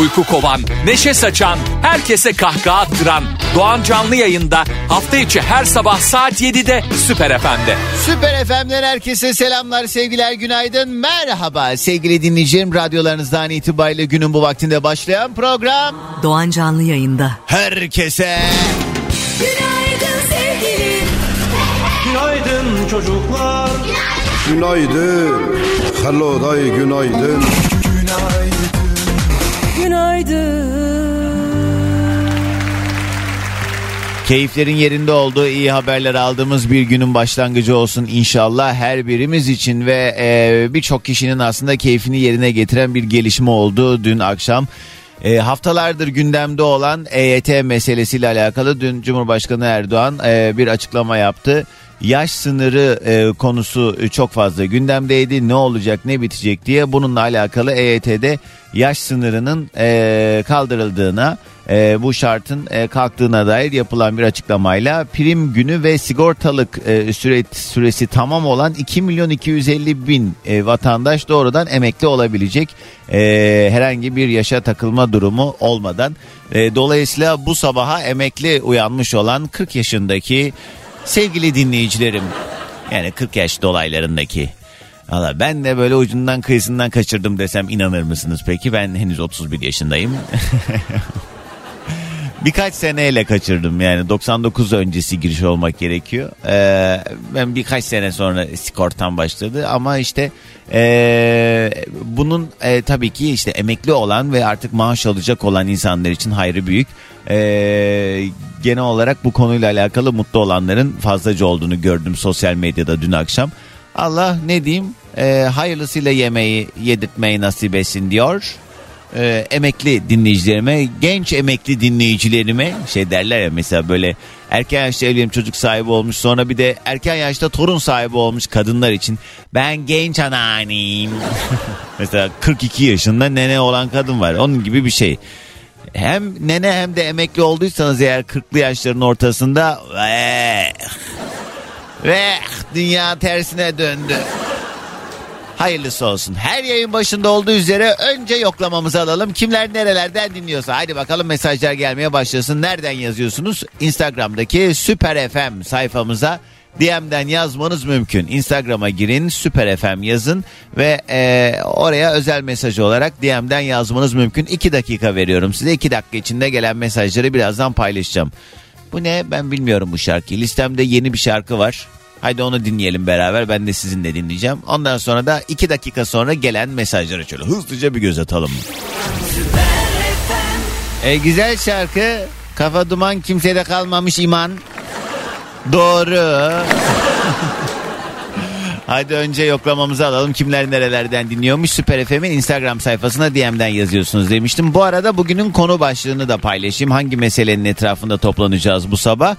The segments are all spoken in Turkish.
Uyku kovan, neşe saçan, herkese kahkaha attıran Doğan Canlı yayında hafta içi her sabah saat 7'de Süper FM'de. Süper FM'den herkese selamlar, sevgiler, günaydın, merhaba sevgili dinleyicilerim. Radyolarınızdan itibariyle günün bu vaktinde başlayan program Doğan Canlı yayında. herkese Günaydın sevgili. Günaydın çocuklar. Günaydın. Hello day günaydın. Keyiflerin yerinde olduğu iyi haberler aldığımız bir günün başlangıcı olsun inşallah her birimiz için ve e, birçok kişinin aslında keyfini yerine getiren bir gelişme oldu dün akşam. E, haftalardır gündemde olan EYT meselesiyle alakalı dün Cumhurbaşkanı Erdoğan e, bir açıklama yaptı. Yaş sınırı e, konusu çok fazla gündemdeydi. Ne olacak ne bitecek diye bununla alakalı EYT'de yaş sınırının e, kaldırıldığına e, bu şartın e, kalktığına dair yapılan bir açıklamayla prim günü ve sigortalık e, süre, süresi tamam olan 2 milyon 250 bin e, vatandaş doğrudan emekli olabilecek e, herhangi bir yaşa takılma durumu olmadan. E, dolayısıyla bu sabaha emekli uyanmış olan 40 yaşındaki sevgili dinleyicilerim yani 40 yaş dolaylarındaki Valla ben de böyle ucundan kıyısından kaçırdım desem inanır mısınız peki? Ben henüz 31 yaşındayım. Birkaç seneyle kaçırdım yani 99 öncesi giriş olmak gerekiyor. Ee, ben birkaç sene sonra sigortam başladı ama işte ee, bunun e, tabii ki işte emekli olan ve artık maaş alacak olan insanlar için hayrı büyük. Ee, genel olarak bu konuyla alakalı mutlu olanların fazlaca olduğunu gördüm sosyal medyada dün akşam. Allah ne diyeyim ee, hayırlısıyla yemeği yedirtmeyi nasip etsin diyor e, emekli dinleyicilerime, genç emekli dinleyicilerime şey derler ya mesela böyle erken yaşta evlenip çocuk sahibi olmuş sonra bir de erken yaşta torun sahibi olmuş kadınlar için ben genç anneanneyim. mesela 42 yaşında nene olan kadın var onun gibi bir şey. Hem nene hem de emekli olduysanız eğer 40'lı yaşların ortasında ve ve dünya tersine döndü. Hayırlısı olsun. Her yayın başında olduğu üzere önce yoklamamızı alalım. Kimler nerelerden dinliyorsa. Haydi bakalım mesajlar gelmeye başlasın. Nereden yazıyorsunuz? Instagram'daki Süper FM sayfamıza DM'den yazmanız mümkün. Instagram'a girin Süper FM yazın ve e, oraya özel mesaj olarak DM'den yazmanız mümkün. 2 dakika veriyorum size. 2 dakika içinde gelen mesajları birazdan paylaşacağım. Bu ne ben bilmiyorum bu şarkıyı. Listemde yeni bir şarkı var. Haydi onu dinleyelim beraber. Ben de sizinle dinleyeceğim. Ondan sonra da iki dakika sonra gelen mesajlara şöyle hızlıca bir göz atalım. E, güzel şarkı. Kafa duman kimsede kalmamış iman. Doğru. Hadi önce yoklamamızı alalım. Kimler nerelerden dinliyormuş? Süper FM'in Instagram sayfasına DM'den yazıyorsunuz demiştim. Bu arada bugünün konu başlığını da paylaşayım. Hangi meselenin etrafında toplanacağız bu sabah?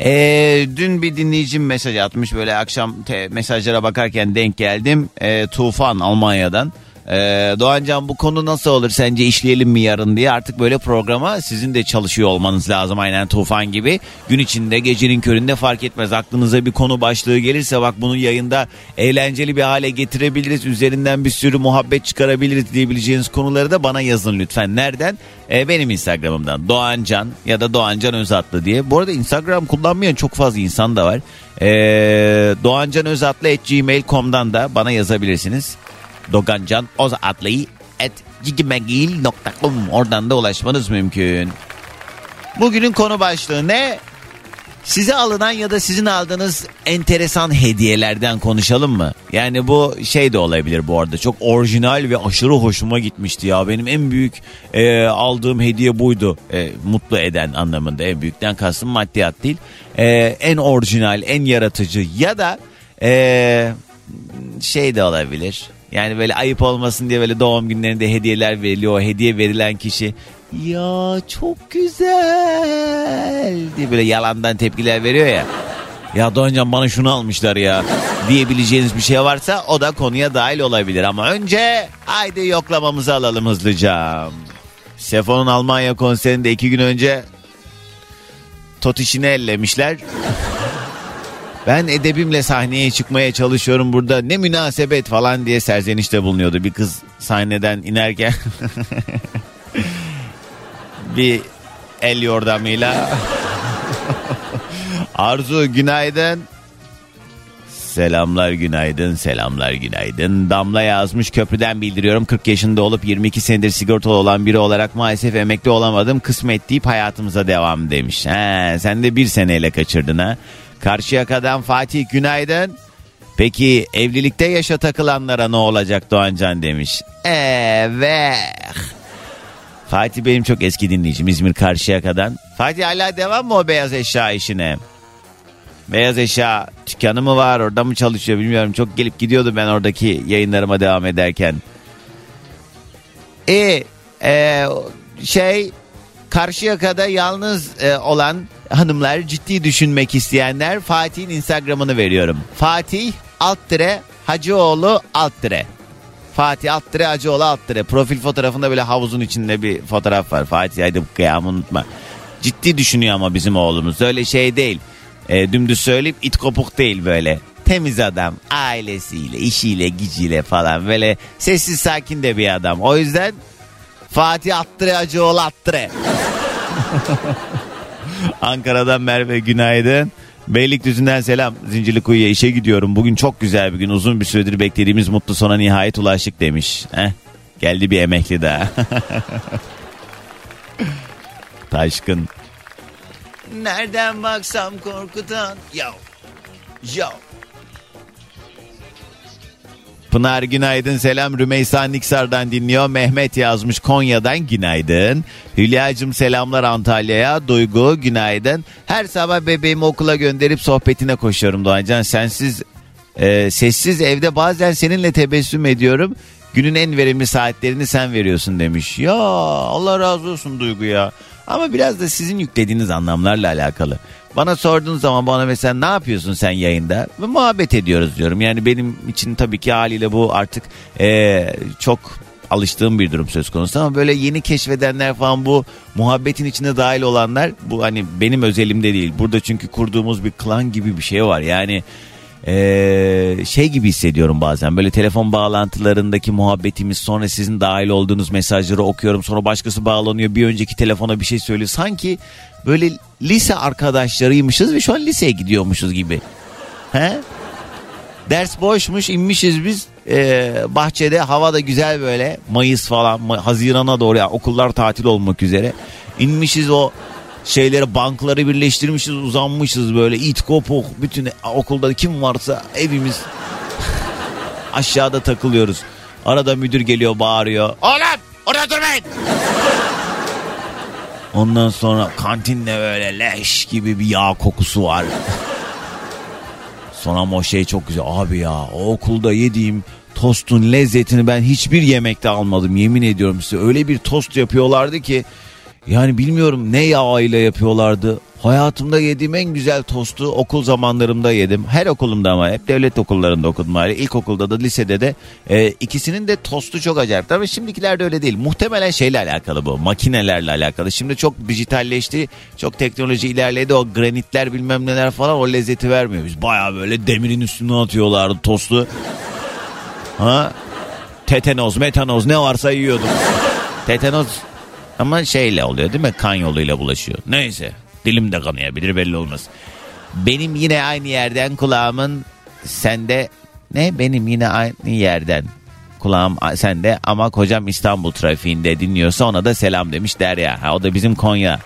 Ee, dün bir dinleyicim mesaj atmış böyle akşam mesajlara bakarken denk geldim. Ee, Tufan Almanya'dan. Ee, Doğancan bu konu nasıl olur sence işleyelim mi yarın diye artık böyle programa sizin de çalışıyor olmanız lazım aynen Tufan gibi. Gün içinde gecenin köründe fark etmez aklınıza bir konu başlığı gelirse bak bunu yayında eğlenceli bir hale getirebiliriz. Üzerinden bir sürü muhabbet çıkarabiliriz diyebileceğiniz konuları da bana yazın lütfen. Nereden? Ee, benim Instagram'ımdan Doğancan ya da Doğancan Özatlı diye. Bu arada Instagram kullanmayan çok fazla insan da var. Ee, doğancanözatlı.gmail.com'dan da bana yazabilirsiniz. Dogancan Özatlı at gmail.com oradan da ulaşmanız mümkün. Bugünün konu başlığı ne? Size alınan ya da sizin aldığınız enteresan hediyelerden konuşalım mı? Yani bu şey de olabilir bu arada. Çok orijinal ve aşırı hoşuma gitmişti ya. Benim en büyük e, aldığım hediye buydu. E, mutlu eden anlamında. En büyükten kastım maddiyat değil. E, en orijinal, en yaratıcı ya da e, şey de olabilir. Yani böyle ayıp olmasın diye böyle doğum günlerinde hediyeler veriliyor. O hediye verilen kişi ya çok güzel diye böyle yalandan tepkiler veriyor ya. ya Doğancan bana şunu almışlar ya diyebileceğiniz bir şey varsa o da konuya dahil olabilir. Ama önce haydi yoklamamızı alalım hızlıca. Sefo'nun Almanya konserinde iki gün önce tot işini ellemişler. Ben edebimle sahneye çıkmaya çalışıyorum burada ne münasebet falan diye serzenişte bulunuyordu. Bir kız sahneden inerken bir el yordamıyla Arzu günaydın. Selamlar günaydın, selamlar günaydın. Damla yazmış köprüden bildiriyorum. 40 yaşında olup 22 senedir sigortalı olan biri olarak maalesef emekli olamadım. Kısmet deyip hayatımıza devam demiş. He, sen de bir seneyle kaçırdın ha. Karşıyaka'dan Fatih günaydın. Peki evlilikte yaşa takılanlara ne olacak Doğancan demiş. Evet. Fatih benim çok eski dinleyicim İzmir Karşıyaka'dan. Fatih hala devam mı o beyaz eşya işine? Beyaz eşya dükkanı mı var orada mı çalışıyor bilmiyorum. Çok gelip gidiyordu ben oradaki yayınlarıma devam ederken. E, e şey Karşıyaka'da yalnız e, olan hanımlar ciddi düşünmek isteyenler Fatih'in Instagram'ını veriyorum. Fatih alt Hacıoğlu alt. Fatih alt Hacıoğlu alt. Profil fotoğrafında böyle havuzun içinde bir fotoğraf var. Fatih haydi kıyamı unutma. Ciddi düşünüyor ama bizim oğlumuz. Öyle şey değil. E, dümdüz söyleyip it kopuk değil böyle. Temiz adam ailesiyle işiyle gücüyle falan böyle sessiz sakin de bir adam. O yüzden Fatih Attıre Hacıoğlu Attıre. Ankara'dan Merve günaydın. Beylikdüzü'nden selam. Zincirlikuyu'ya işe gidiyorum. Bugün çok güzel bir gün. Uzun bir süredir beklediğimiz mutlu sona nihayet ulaştık demiş. Heh, geldi bir emekli daha. Taşkın. Nereden baksam korkutan. Yo. Yo. Pınar günaydın selam Rümeysa Niksar'dan dinliyor. Mehmet yazmış Konya'dan günaydın. Hülya'cığım selamlar Antalya'ya. Duygu günaydın. Her sabah bebeğimi okula gönderip sohbetine koşuyorum Doğancan. Sensiz e, sessiz evde bazen seninle tebessüm ediyorum. Günün en verimli saatlerini sen veriyorsun demiş. Ya Allah razı olsun Duygu ya. Ama biraz da sizin yüklediğiniz anlamlarla alakalı. Bana sorduğun zaman bana mesela ne yapıyorsun sen yayında? Ve muhabbet ediyoruz diyorum. Yani benim için tabii ki haliyle bu artık ee, çok alıştığım bir durum söz konusu ama böyle yeni keşfedenler falan bu muhabbetin içine dahil olanlar bu hani benim özelimde değil. Burada çünkü kurduğumuz bir klan gibi bir şey var. Yani ee, şey gibi hissediyorum bazen böyle telefon bağlantılarındaki muhabbetimiz sonra sizin dahil olduğunuz mesajları okuyorum sonra başkası bağlanıyor bir önceki telefona bir şey söylüyor sanki böyle lise arkadaşlarıymışız ve şu an liseye gidiyormuşuz gibi. He? Ders boşmuş inmişiz biz. Ee, bahçede hava da güzel böyle. Mayıs falan Haziran'a doğru yani okullar tatil olmak üzere. İnmişiz o şeyleri bankları birleştirmişiz uzanmışız böyle. İt kopuk bütün okulda kim varsa evimiz. Aşağıda takılıyoruz. Arada müdür geliyor bağırıyor. Oğlum orada durmayın. Ondan sonra kantinde böyle leş gibi bir yağ kokusu var. Sonra ama o şey çok güzel. Abi ya o okulda yediğim tostun lezzetini ben hiçbir yemekte almadım yemin ediyorum size. Öyle bir tost yapıyorlardı ki yani bilmiyorum ne yağ ile yapıyorlardı. Hayatımda yediğim en güzel tostu okul zamanlarımda yedim. Her okulumda ama hep devlet okullarında okudum. Yani ilkokulda da lisede de e, ikisinin de tostu çok acayip. Ama şimdikilerde öyle değil. Muhtemelen şeyle alakalı bu. Makinelerle alakalı. Şimdi çok dijitalleşti. Çok teknoloji ilerledi. O granitler bilmem neler falan o lezzeti vermiyor. Biz baya böyle demirin üstüne atıyorlardı tostu. Ha? Tetanoz, metanoz ne varsa yiyordum. Tetanoz ama şeyle oluyor değil mi? Kan yoluyla bulaşıyor. Neyse. Dilim de kanayabilir belli olmaz. Benim yine aynı yerden kulağımın sende ne? Benim yine aynı yerden kulağım sende ama kocam İstanbul trafiğinde dinliyorsa ona da selam demiş Derya. Ha, o da bizim Konya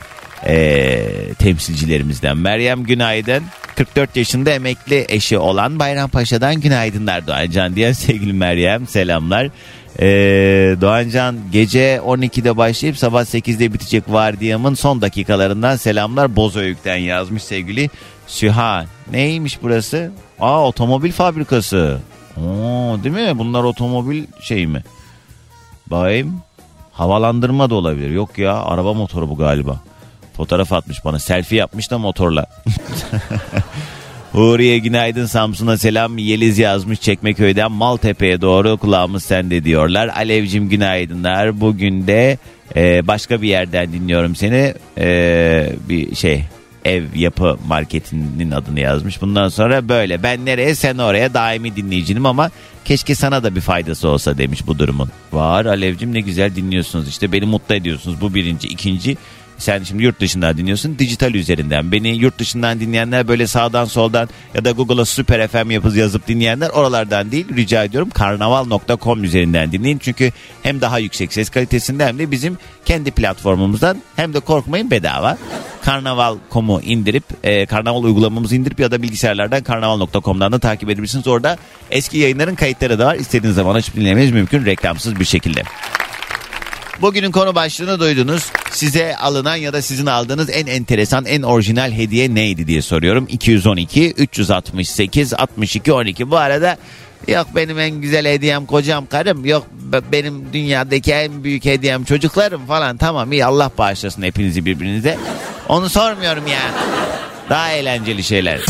e, temsilcilerimizden. Meryem günaydın. 44 yaşında emekli eşi olan Bayrampaşa'dan günaydınlar Doğancan diyen sevgili Meryem selamlar. Ee, Doğancan gece 12'de başlayıp sabah 8'de bitecek vardiyamın son dakikalarından selamlar Bozöyük'ten yazmış sevgili Süha. Neymiş burası? Aa otomobil fabrikası. Oo, değil mi? Bunlar otomobil şey mi? Bayım havalandırma da olabilir. Yok ya araba motoru bu galiba. Fotoğraf atmış bana. Selfie yapmış da motorla. Huriye günaydın Samsun'a selam. Yeliz yazmış Çekmeköy'den Maltepe'ye doğru kulağımız sende diyorlar. Alevcim günaydınlar. Bugün de e, başka bir yerden dinliyorum seni. E, bir şey ev yapı marketinin adını yazmış. Bundan sonra böyle ben nereye sen oraya daimi dinleyicinim ama keşke sana da bir faydası olsa demiş bu durumun. Var Alevcim ne güzel dinliyorsunuz işte beni mutlu ediyorsunuz bu birinci. ikinci sen şimdi yurt dışından dinliyorsun dijital üzerinden. Beni yurt dışından dinleyenler böyle sağdan soldan ya da Google'a Süper FM yapız yazıp dinleyenler oralardan değil rica ediyorum karnaval.com üzerinden dinleyin. Çünkü hem daha yüksek ses kalitesinde hem de bizim kendi platformumuzdan hem de korkmayın bedava. Karnaval.com'u indirip e, Karnaval uygulamamızı indirip ya da bilgisayarlardan karnaval.com'dan da takip edebilirsiniz. Orada eski yayınların kayıtları da var. İstediğiniz zaman açıp dinlemeniz mümkün reklamsız bir şekilde. Bugünün konu başlığını duydunuz. Size alınan ya da sizin aldığınız en enteresan, en orijinal hediye neydi diye soruyorum. 212 368 62 12. Bu arada yok benim en güzel hediyem kocam karım. Yok be- benim dünyadaki en büyük hediyem çocuklarım falan. Tamam iyi Allah bağışlasın hepinizi birbirinize. Onu sormuyorum ya. Daha eğlenceli şeyler.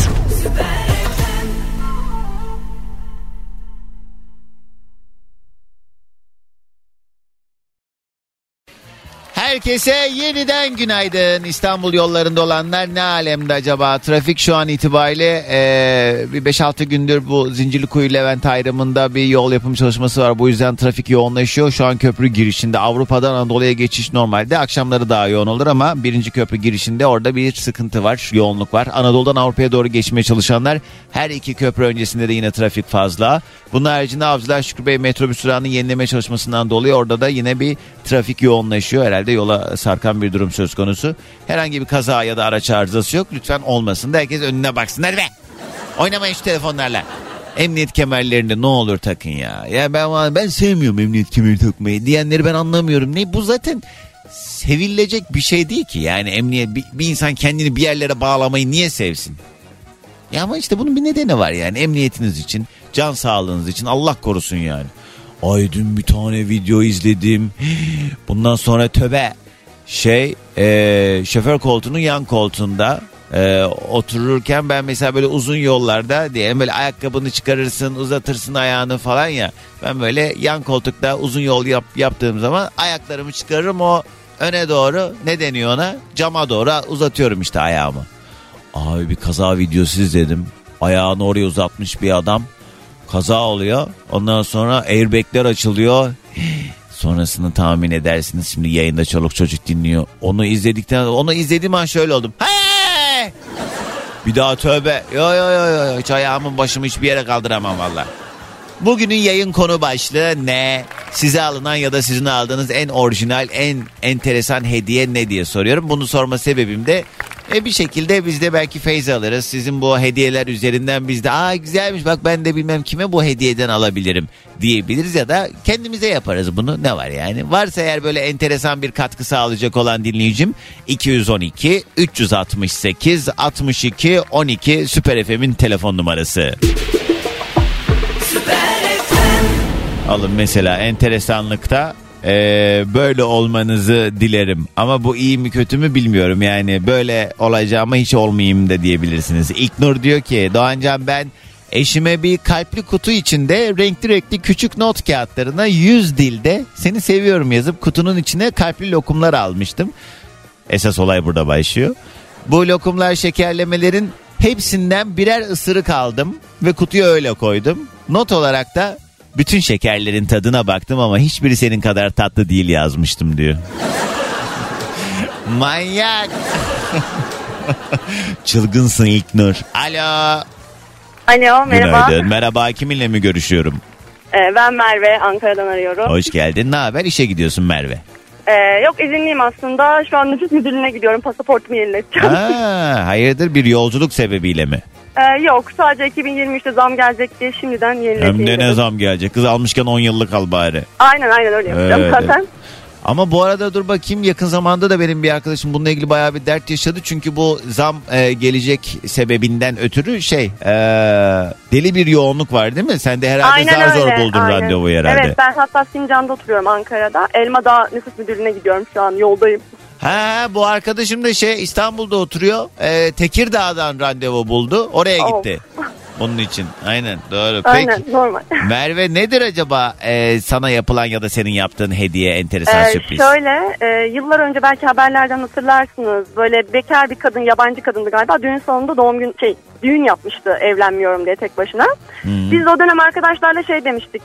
Herkese yeniden günaydın. İstanbul yollarında olanlar ne alemde acaba? Trafik şu an itibariyle e, bir 5-6 gündür bu Zincirlikuyu Levent ayrımında bir yol yapım çalışması var. Bu yüzden trafik yoğunlaşıyor. Şu an köprü girişinde Avrupa'dan Anadolu'ya geçiş normalde akşamları daha yoğun olur ama birinci köprü girişinde orada bir sıkıntı var. Yoğunluk var. Anadolu'dan Avrupa'ya doğru geçmeye çalışanlar her iki köprü öncesinde de yine trafik fazla. Bunun haricinde Avcılar Şükrü Bey metrobüs durağının yenileme çalışmasından dolayı orada da yine bir trafik yoğunlaşıyor. Herhalde yola sarkan bir durum söz konusu. Herhangi bir kaza ya da araç arızası yok. Lütfen olmasın da herkes önüne baksın. Hadi be! Oynamayın şu telefonlarla. Emniyet kemerlerini ne olur takın ya. Ya ben ben sevmiyorum emniyet kemeri takmayı diyenleri ben anlamıyorum. Ne bu zaten sevilecek bir şey değil ki. Yani emniyet bir, bir insan kendini bir yerlere bağlamayı niye sevsin? Ya ama işte bunun bir nedeni var yani emniyetiniz için, can sağlığınız için Allah korusun yani. Ay dün bir tane video izledim. Bundan sonra töbe şey e, şoför koltuğunun yan koltuğunda e, otururken ben mesela böyle uzun yollarda diye böyle ayakkabını çıkarırsın uzatırsın ayağını falan ya. Ben böyle yan koltukta uzun yol yap, yaptığım zaman ayaklarımı çıkarırım o öne doğru ne deniyor ona cama doğru uzatıyorum işte ayağımı. Abi bir kaza videosu izledim. Ayağını oraya uzatmış bir adam. Kaza oluyor. Ondan sonra airbagler açılıyor. Sonrasını tahmin edersiniz. Şimdi yayında çoluk çocuk dinliyor. Onu izledikten onu izlediğim an şöyle oldum. Hey! Bir daha tövbe. Yo yo yo yo. Hiç ayağımın başımı hiçbir yere kaldıramam valla. Bugünün yayın konu başlığı ne? Size alınan ya da sizin aldığınız en orijinal, en enteresan hediye ne diye soruyorum. Bunu sorma sebebim de e bir şekilde biz de belki feyz alırız. Sizin bu hediyeler üzerinden biz de aa güzelmiş bak ben de bilmem kime bu hediyeden alabilirim diyebiliriz ya da kendimize yaparız bunu. Ne var yani? Varsa eğer böyle enteresan bir katkı sağlayacak olan dinleyicim 212 368 62 12 Süper FM'in telefon numarası. Alın mesela enteresanlıkta eee, böyle olmanızı dilerim. Ama bu iyi mi kötü mü bilmiyorum. Yani böyle olacağıma hiç olmayayım da diyebilirsiniz. İlknur diyor ki Doğancan ben eşime bir kalpli kutu içinde renkli renkli küçük not kağıtlarına 100 dilde seni seviyorum yazıp kutunun içine kalpli lokumlar almıştım. Esas olay burada başlıyor. Bu lokumlar şekerlemelerin hepsinden birer ısırık aldım ve kutuya öyle koydum. Not olarak da bütün şekerlerin tadına baktım ama hiçbiri senin kadar tatlı değil yazmıştım diyor. Manyak. Çılgınsın İlknur. Alo. Alo merhaba. Günaydın. Merhaba kiminle mi görüşüyorum? Ee, ben Merve Ankara'dan arıyorum. Hoş geldin. Ne haber? İşe gidiyorsun Merve. Ee, yok izinliyim aslında. Şu an nüfus müdürlüğüne gidiyorum. Pasaportumu yenileteceğim. Ha, hayırdır bir yolculuk sebebiyle mi? Ee, yok sadece 2023'te zam gelecek diye şimdiden yenileteyim. Hem de ne dedim. zam gelecek? Kız almışken 10 yıllık al bari. Aynen aynen öyle yapacağım Evet, zaten. Ama bu arada dur bakayım yakın zamanda da benim bir arkadaşım bununla ilgili bayağı bir dert yaşadı. Çünkü bu zam e, gelecek sebebinden ötürü şey e, deli bir yoğunluk var değil mi? Sen de herhalde Aynen zar zor öyle, buldun aynen. randevuyu herhalde. Evet ben hatta Sincan'da oturuyorum Ankara'da. Elmadağ nüfus müdürlüğüne gidiyorum şu an yoldayım. Ha bu arkadaşım da şey İstanbul'da oturuyor. Ee, Tekirdağ'dan randevu buldu. Oraya gitti. Bunun için. Aynen doğru. Aynen Peki normal. Merve nedir acaba e, sana yapılan ya da senin yaptığın hediye enteresan Ee, sürpriz? şöyle e, yıllar önce belki haberlerden hatırlarsınız. Böyle bekar bir kadın yabancı kadındı galiba. Düğün sonunda doğum gün şey düğün yapmıştı evlenmiyorum diye tek başına. Biz o dönem arkadaşlarla şey demiştik.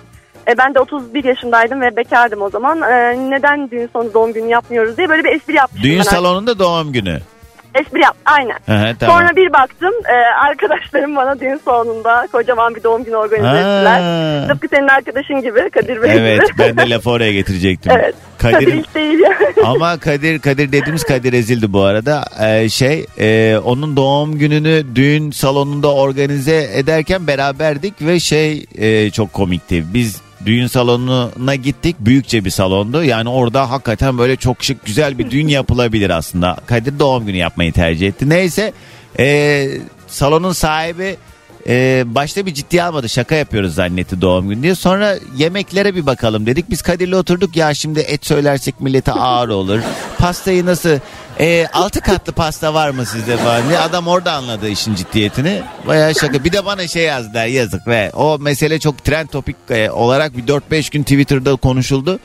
E, ben de 31 yaşındaydım ve bekardım o zaman. E, neden düğün sonu doğum günü yapmıyoruz diye böyle bir espri yapmıştım. Düğün ben. salonunda doğum günü. Espri yap aynen. Hı, tamam. Sonra bir baktım e, arkadaşlarım bana düğün salonunda kocaman bir doğum günü organize ettiler. Ha. Tıpkı senin arkadaşın gibi Kadir Bey Evet gibi. ben de lafı oraya getirecektim. evet. Kadir Kadir ilk değil yani. ama Kadir Kadir dediğimiz Kadir Ezildi bu arada. Ee, şey e, onun doğum gününü düğün salonunda organize ederken beraberdik ve şey e, çok komikti. Biz düğün salonuna gittik. Büyükçe bir salondu. Yani orada hakikaten böyle çok şık güzel bir düğün yapılabilir aslında. Kadir doğum günü yapmayı tercih etti. Neyse e, salonun sahibi ee, başta bir ciddiye almadı şaka yapıyoruz zannetti doğum günü diye. Sonra yemeklere bir bakalım dedik. Biz Kadir'le oturduk ya şimdi et söylersek millete ağır olur. Pastayı nasıl Ee, altı katlı pasta var mı sizde falan diye. Adam orada anladı işin ciddiyetini. Bayağı şaka. Bir de bana şey yazdılar yazık ve o mesele çok trend topik e, olarak bir 4-5 gün Twitter'da konuşuldu.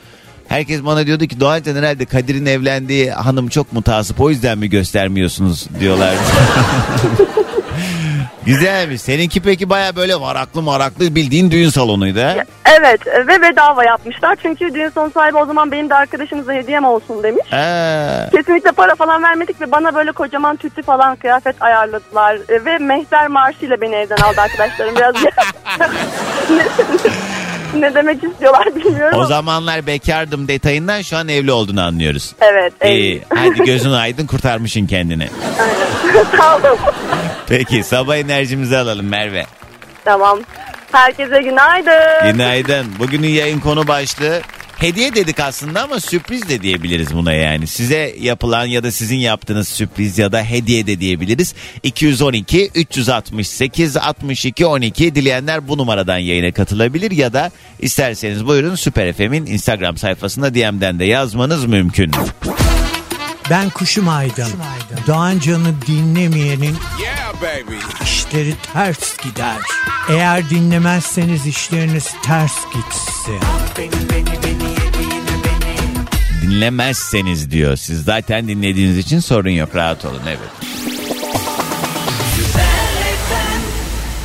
Herkes bana diyordu ki Doğancan herhalde Kadir'in evlendiği hanım çok mutasip o yüzden mi göstermiyorsunuz diyorlardı. Güzelmiş. Seninki peki baya böyle varaklı maraklı bildiğin düğün salonuydu ha? Evet ve bedava yapmışlar. Çünkü düğün sonu sahibi o zaman benim de arkadaşımıza hediyem olsun demiş. Ee, Kesinlikle para falan vermedik ve bana böyle kocaman tütü falan kıyafet ayarladılar. E, Ve mehter marşıyla beni evden aldı arkadaşlarım. Biraz ne, demek istiyorlar bilmiyorum o ama. zamanlar bekardım detayından şu an evli olduğunu anlıyoruz. Evet. İyi. Hadi gözün aydın kurtarmışsın kendini. evet. Sağ olun. Peki sabah enerjimizi alalım Merve. Tamam. Herkese günaydın. Günaydın. Bugünün yayın konu başlığı hediye dedik aslında ama sürpriz de diyebiliriz buna yani. Size yapılan ya da sizin yaptığınız sürpriz ya da hediye de diyebiliriz. 212 368 62 12 dileyenler bu numaradan yayına katılabilir ya da isterseniz buyurun Süper FM'in Instagram sayfasında DM'den de yazmanız mümkün. Ben Kuşum Aydın. Doğancan'ı dinlemeyenin işleri ters gider. Eğer dinlemezseniz işleriniz ters gitsin. Dinlemezseniz diyor. Siz zaten dinlediğiniz için sorun yok rahat olun evet.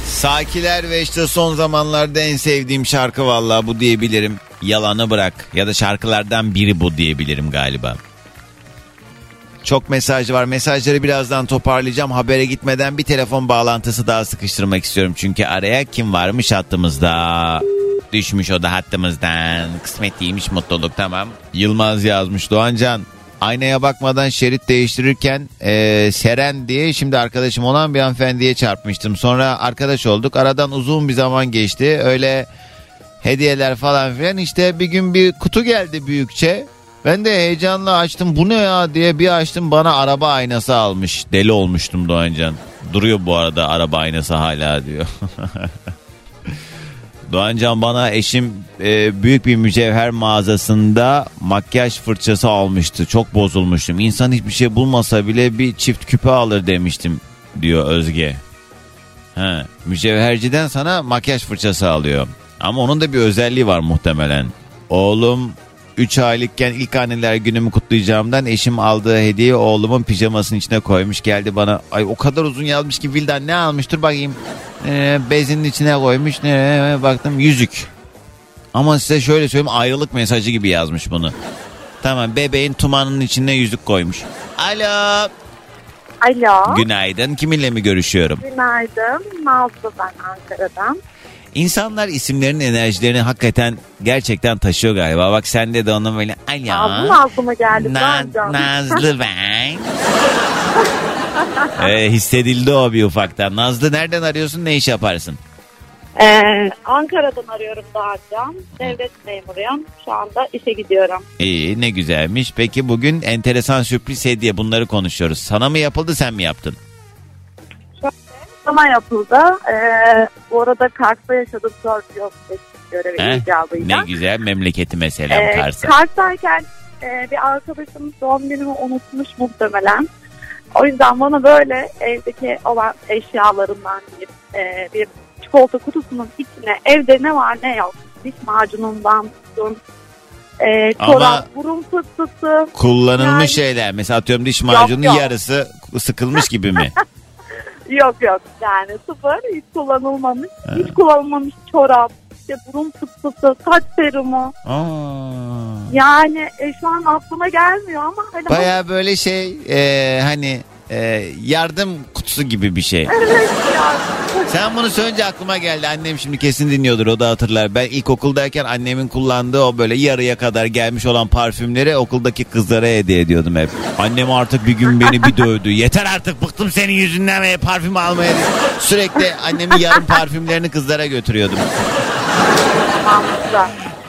Sakiler ve işte son zamanlarda en sevdiğim şarkı vallahi bu diyebilirim. Yalanı bırak ya da şarkılardan biri bu diyebilirim galiba. Çok mesaj var. Mesajları birazdan toparlayacağım. Habere gitmeden bir telefon bağlantısı daha sıkıştırmak istiyorum. Çünkü araya kim varmış hattımızda? Düşmüş o da hattımızdan. Kısmet değilmiş mutluluk tamam. Yılmaz yazmış Doğancan. Aynaya bakmadan şerit değiştirirken eee, Seren diye şimdi arkadaşım olan bir hanımefendiye çarpmıştım. Sonra arkadaş olduk. Aradan uzun bir zaman geçti. Öyle hediyeler falan filan. İşte bir gün bir kutu geldi büyükçe. Ben de heyecanla açtım. Bu ne ya diye bir açtım. Bana araba aynası almış. Deli olmuştum Doğancan. Duruyor bu arada araba aynası hala diyor. Doğancan bana eşim e, büyük bir mücevher mağazasında makyaj fırçası almıştı. Çok bozulmuştum. İnsan hiçbir şey bulmasa bile bir çift küpe alır demiştim diyor Özge. Ha, mücevherciden sana makyaj fırçası alıyor. Ama onun da bir özelliği var muhtemelen. Oğlum 3 aylıkken ilk anneler günümü kutlayacağımdan eşim aldığı hediyeyi oğlumun pijamasının içine koymuş. Geldi bana ay o kadar uzun yazmış ki Vildan ne almış dur bakayım. Ee, bezinin içine koymuş. Ee, baktım yüzük. Ama size şöyle söyleyeyim ayrılık mesajı gibi yazmış bunu. Tamam bebeğin tumanının içine yüzük koymuş. Alo. Alo. Günaydın. Kiminle mi görüşüyorum? Günaydın. Nazlı ben Ankara'dan. İnsanlar isimlerin enerjilerini hakikaten gerçekten taşıyor galiba. Bak sende de onun böyle alo. Nazlı mı geldi? Na-? Nazlı ben. ee, hissedildi o bir ufaktan. Nazlı nereden arıyorsun ne iş yaparsın? Ee, Ankara'dan arıyorum Doğancan. Devlet memuruyum. Şu anda işe gidiyorum. İyi ne güzelmiş. Peki bugün enteresan sürpriz hediye bunları konuşuyoruz. Sana mı yapıldı sen mi yaptın? Sana yapıldı. Ee, bu arada Kars'ta yaşadım. Sörf yok görevi icabıyla. Ne güzel memleketi mesela Ee, Kars'a. Kars'tayken e, bir arkadaşım doğum günümü unutmuş muhtemelen. O yüzden bana böyle evdeki olan eşyalarından bir, e, bir çikolata kutusunun içine evde ne var ne yok. Diş macunundan tutun. E, çorap, burun fıstısı. Kullanılmış Yani- şeyler. Mesela atıyorum diş macunun yok. yarısı sıkılmış gibi mi? Yok yok yani sıfır hiç kullanılmamış. Hiç kullanılmamış çorap. işte burun fıstısı, saç serumu. Aa. Yani e, şu an aklıma gelmiyor ama hani Baya böyle şey e, hani e, yardım kutusu gibi bir şey. Sen bunu söyleyince aklıma geldi. Annem şimdi kesin dinliyordur o da hatırlar. Ben ilkokuldayken annemin kullandığı o böyle yarıya kadar gelmiş olan parfümleri okuldaki kızlara hediye ediyordum hep. Annem artık bir gün beni bir dövdü. Yeter artık bıktım senin yüzünden ve parfüm almaya. Sürekli annemin yarım parfümlerini kızlara götürüyordum.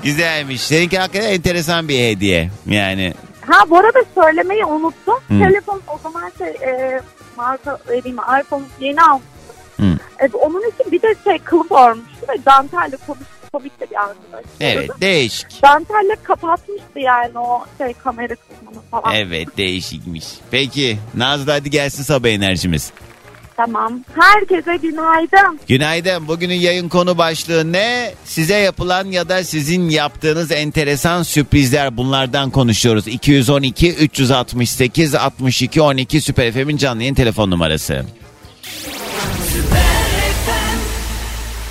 Güzelmiş. Seninki hakikaten enteresan bir hediye. Yani Ha bu arada söylemeyi unuttum. Hı. Telefon o zaman şey e, marka vereyim iPhone yeni almıştım. Hı. E, onun için bir de şey kılıf örmüştü ve dantelle konuştu. Komik de bir arkadaş. evet değişik. Dantelle kapatmıştı yani o şey kamera kısmını falan. Evet değişikmiş. Peki Nazlı hadi gelsin sabah enerjimiz. Tamam. Herkese günaydın. Günaydın. Bugünün yayın konu başlığı ne? Size yapılan ya da sizin yaptığınız enteresan sürprizler bunlardan konuşuyoruz. 212 368 62 12 Süper FM'in canlı yayın telefon numarası.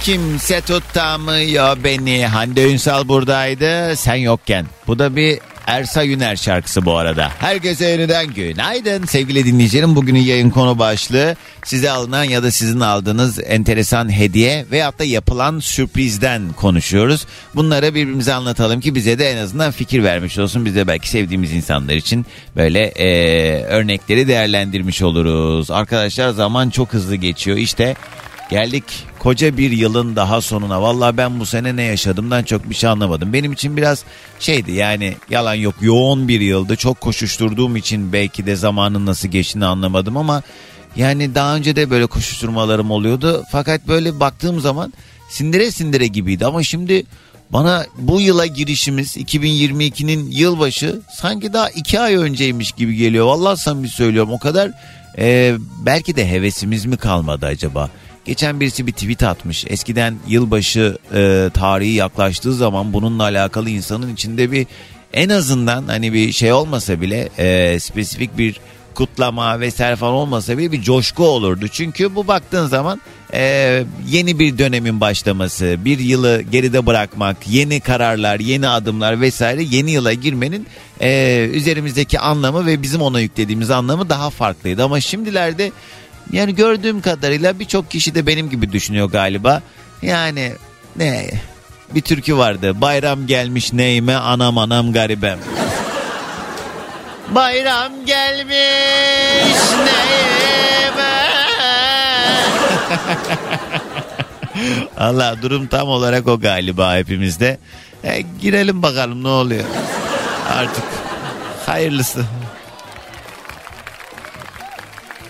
Kimse tutamıyor beni. Hande Ünsal buradaydı. Sen yokken. Bu da bir Ersa Yüner şarkısı bu arada. Herkese yeniden günaydın sevgili dinleyicilerim. Bugünün yayın konu başlığı size alınan ya da sizin aldığınız enteresan hediye veyahut da yapılan sürprizden konuşuyoruz. Bunları birbirimize anlatalım ki bize de en azından fikir vermiş olsun. Biz de belki sevdiğimiz insanlar için böyle eee, örnekleri değerlendirmiş oluruz. Arkadaşlar zaman çok hızlı geçiyor. İşte Geldik koca bir yılın daha sonuna. Vallahi ben bu sene ne yaşadımdan çok bir şey anlamadım. Benim için biraz şeydi yani yalan yok yoğun bir yıldı. Çok koşuşturduğum için belki de zamanın nasıl geçtiğini anlamadım ama yani daha önce de böyle koşuşturmalarım oluyordu. Fakat böyle baktığım zaman sindire sindire gibiydi ama şimdi bana bu yıla girişimiz 2022'nin yılbaşı sanki daha iki ay önceymiş gibi geliyor. Vallahi samimi söylüyorum o kadar e, belki de hevesimiz mi kalmadı acaba? Geçen birisi bir tweet atmış. Eskiden yılbaşı e, tarihi yaklaştığı zaman bununla alakalı insanın içinde bir en azından hani bir şey olmasa bile e, spesifik bir kutlama vesaire falan olmasa bile bir coşku olurdu. Çünkü bu baktığın zaman e, yeni bir dönemin başlaması, bir yılı geride bırakmak, yeni kararlar, yeni adımlar vesaire yeni yıla girmenin e, üzerimizdeki anlamı ve bizim ona yüklediğimiz anlamı daha farklıydı. Ama şimdilerde yani gördüğüm kadarıyla birçok kişi de benim gibi düşünüyor galiba. Yani ne bir türkü vardı. Bayram gelmiş neyime anam anam garibem. Bayram gelmiş neyime. Allah durum tam olarak o galiba hepimizde. E, girelim bakalım ne oluyor. Artık hayırlısı.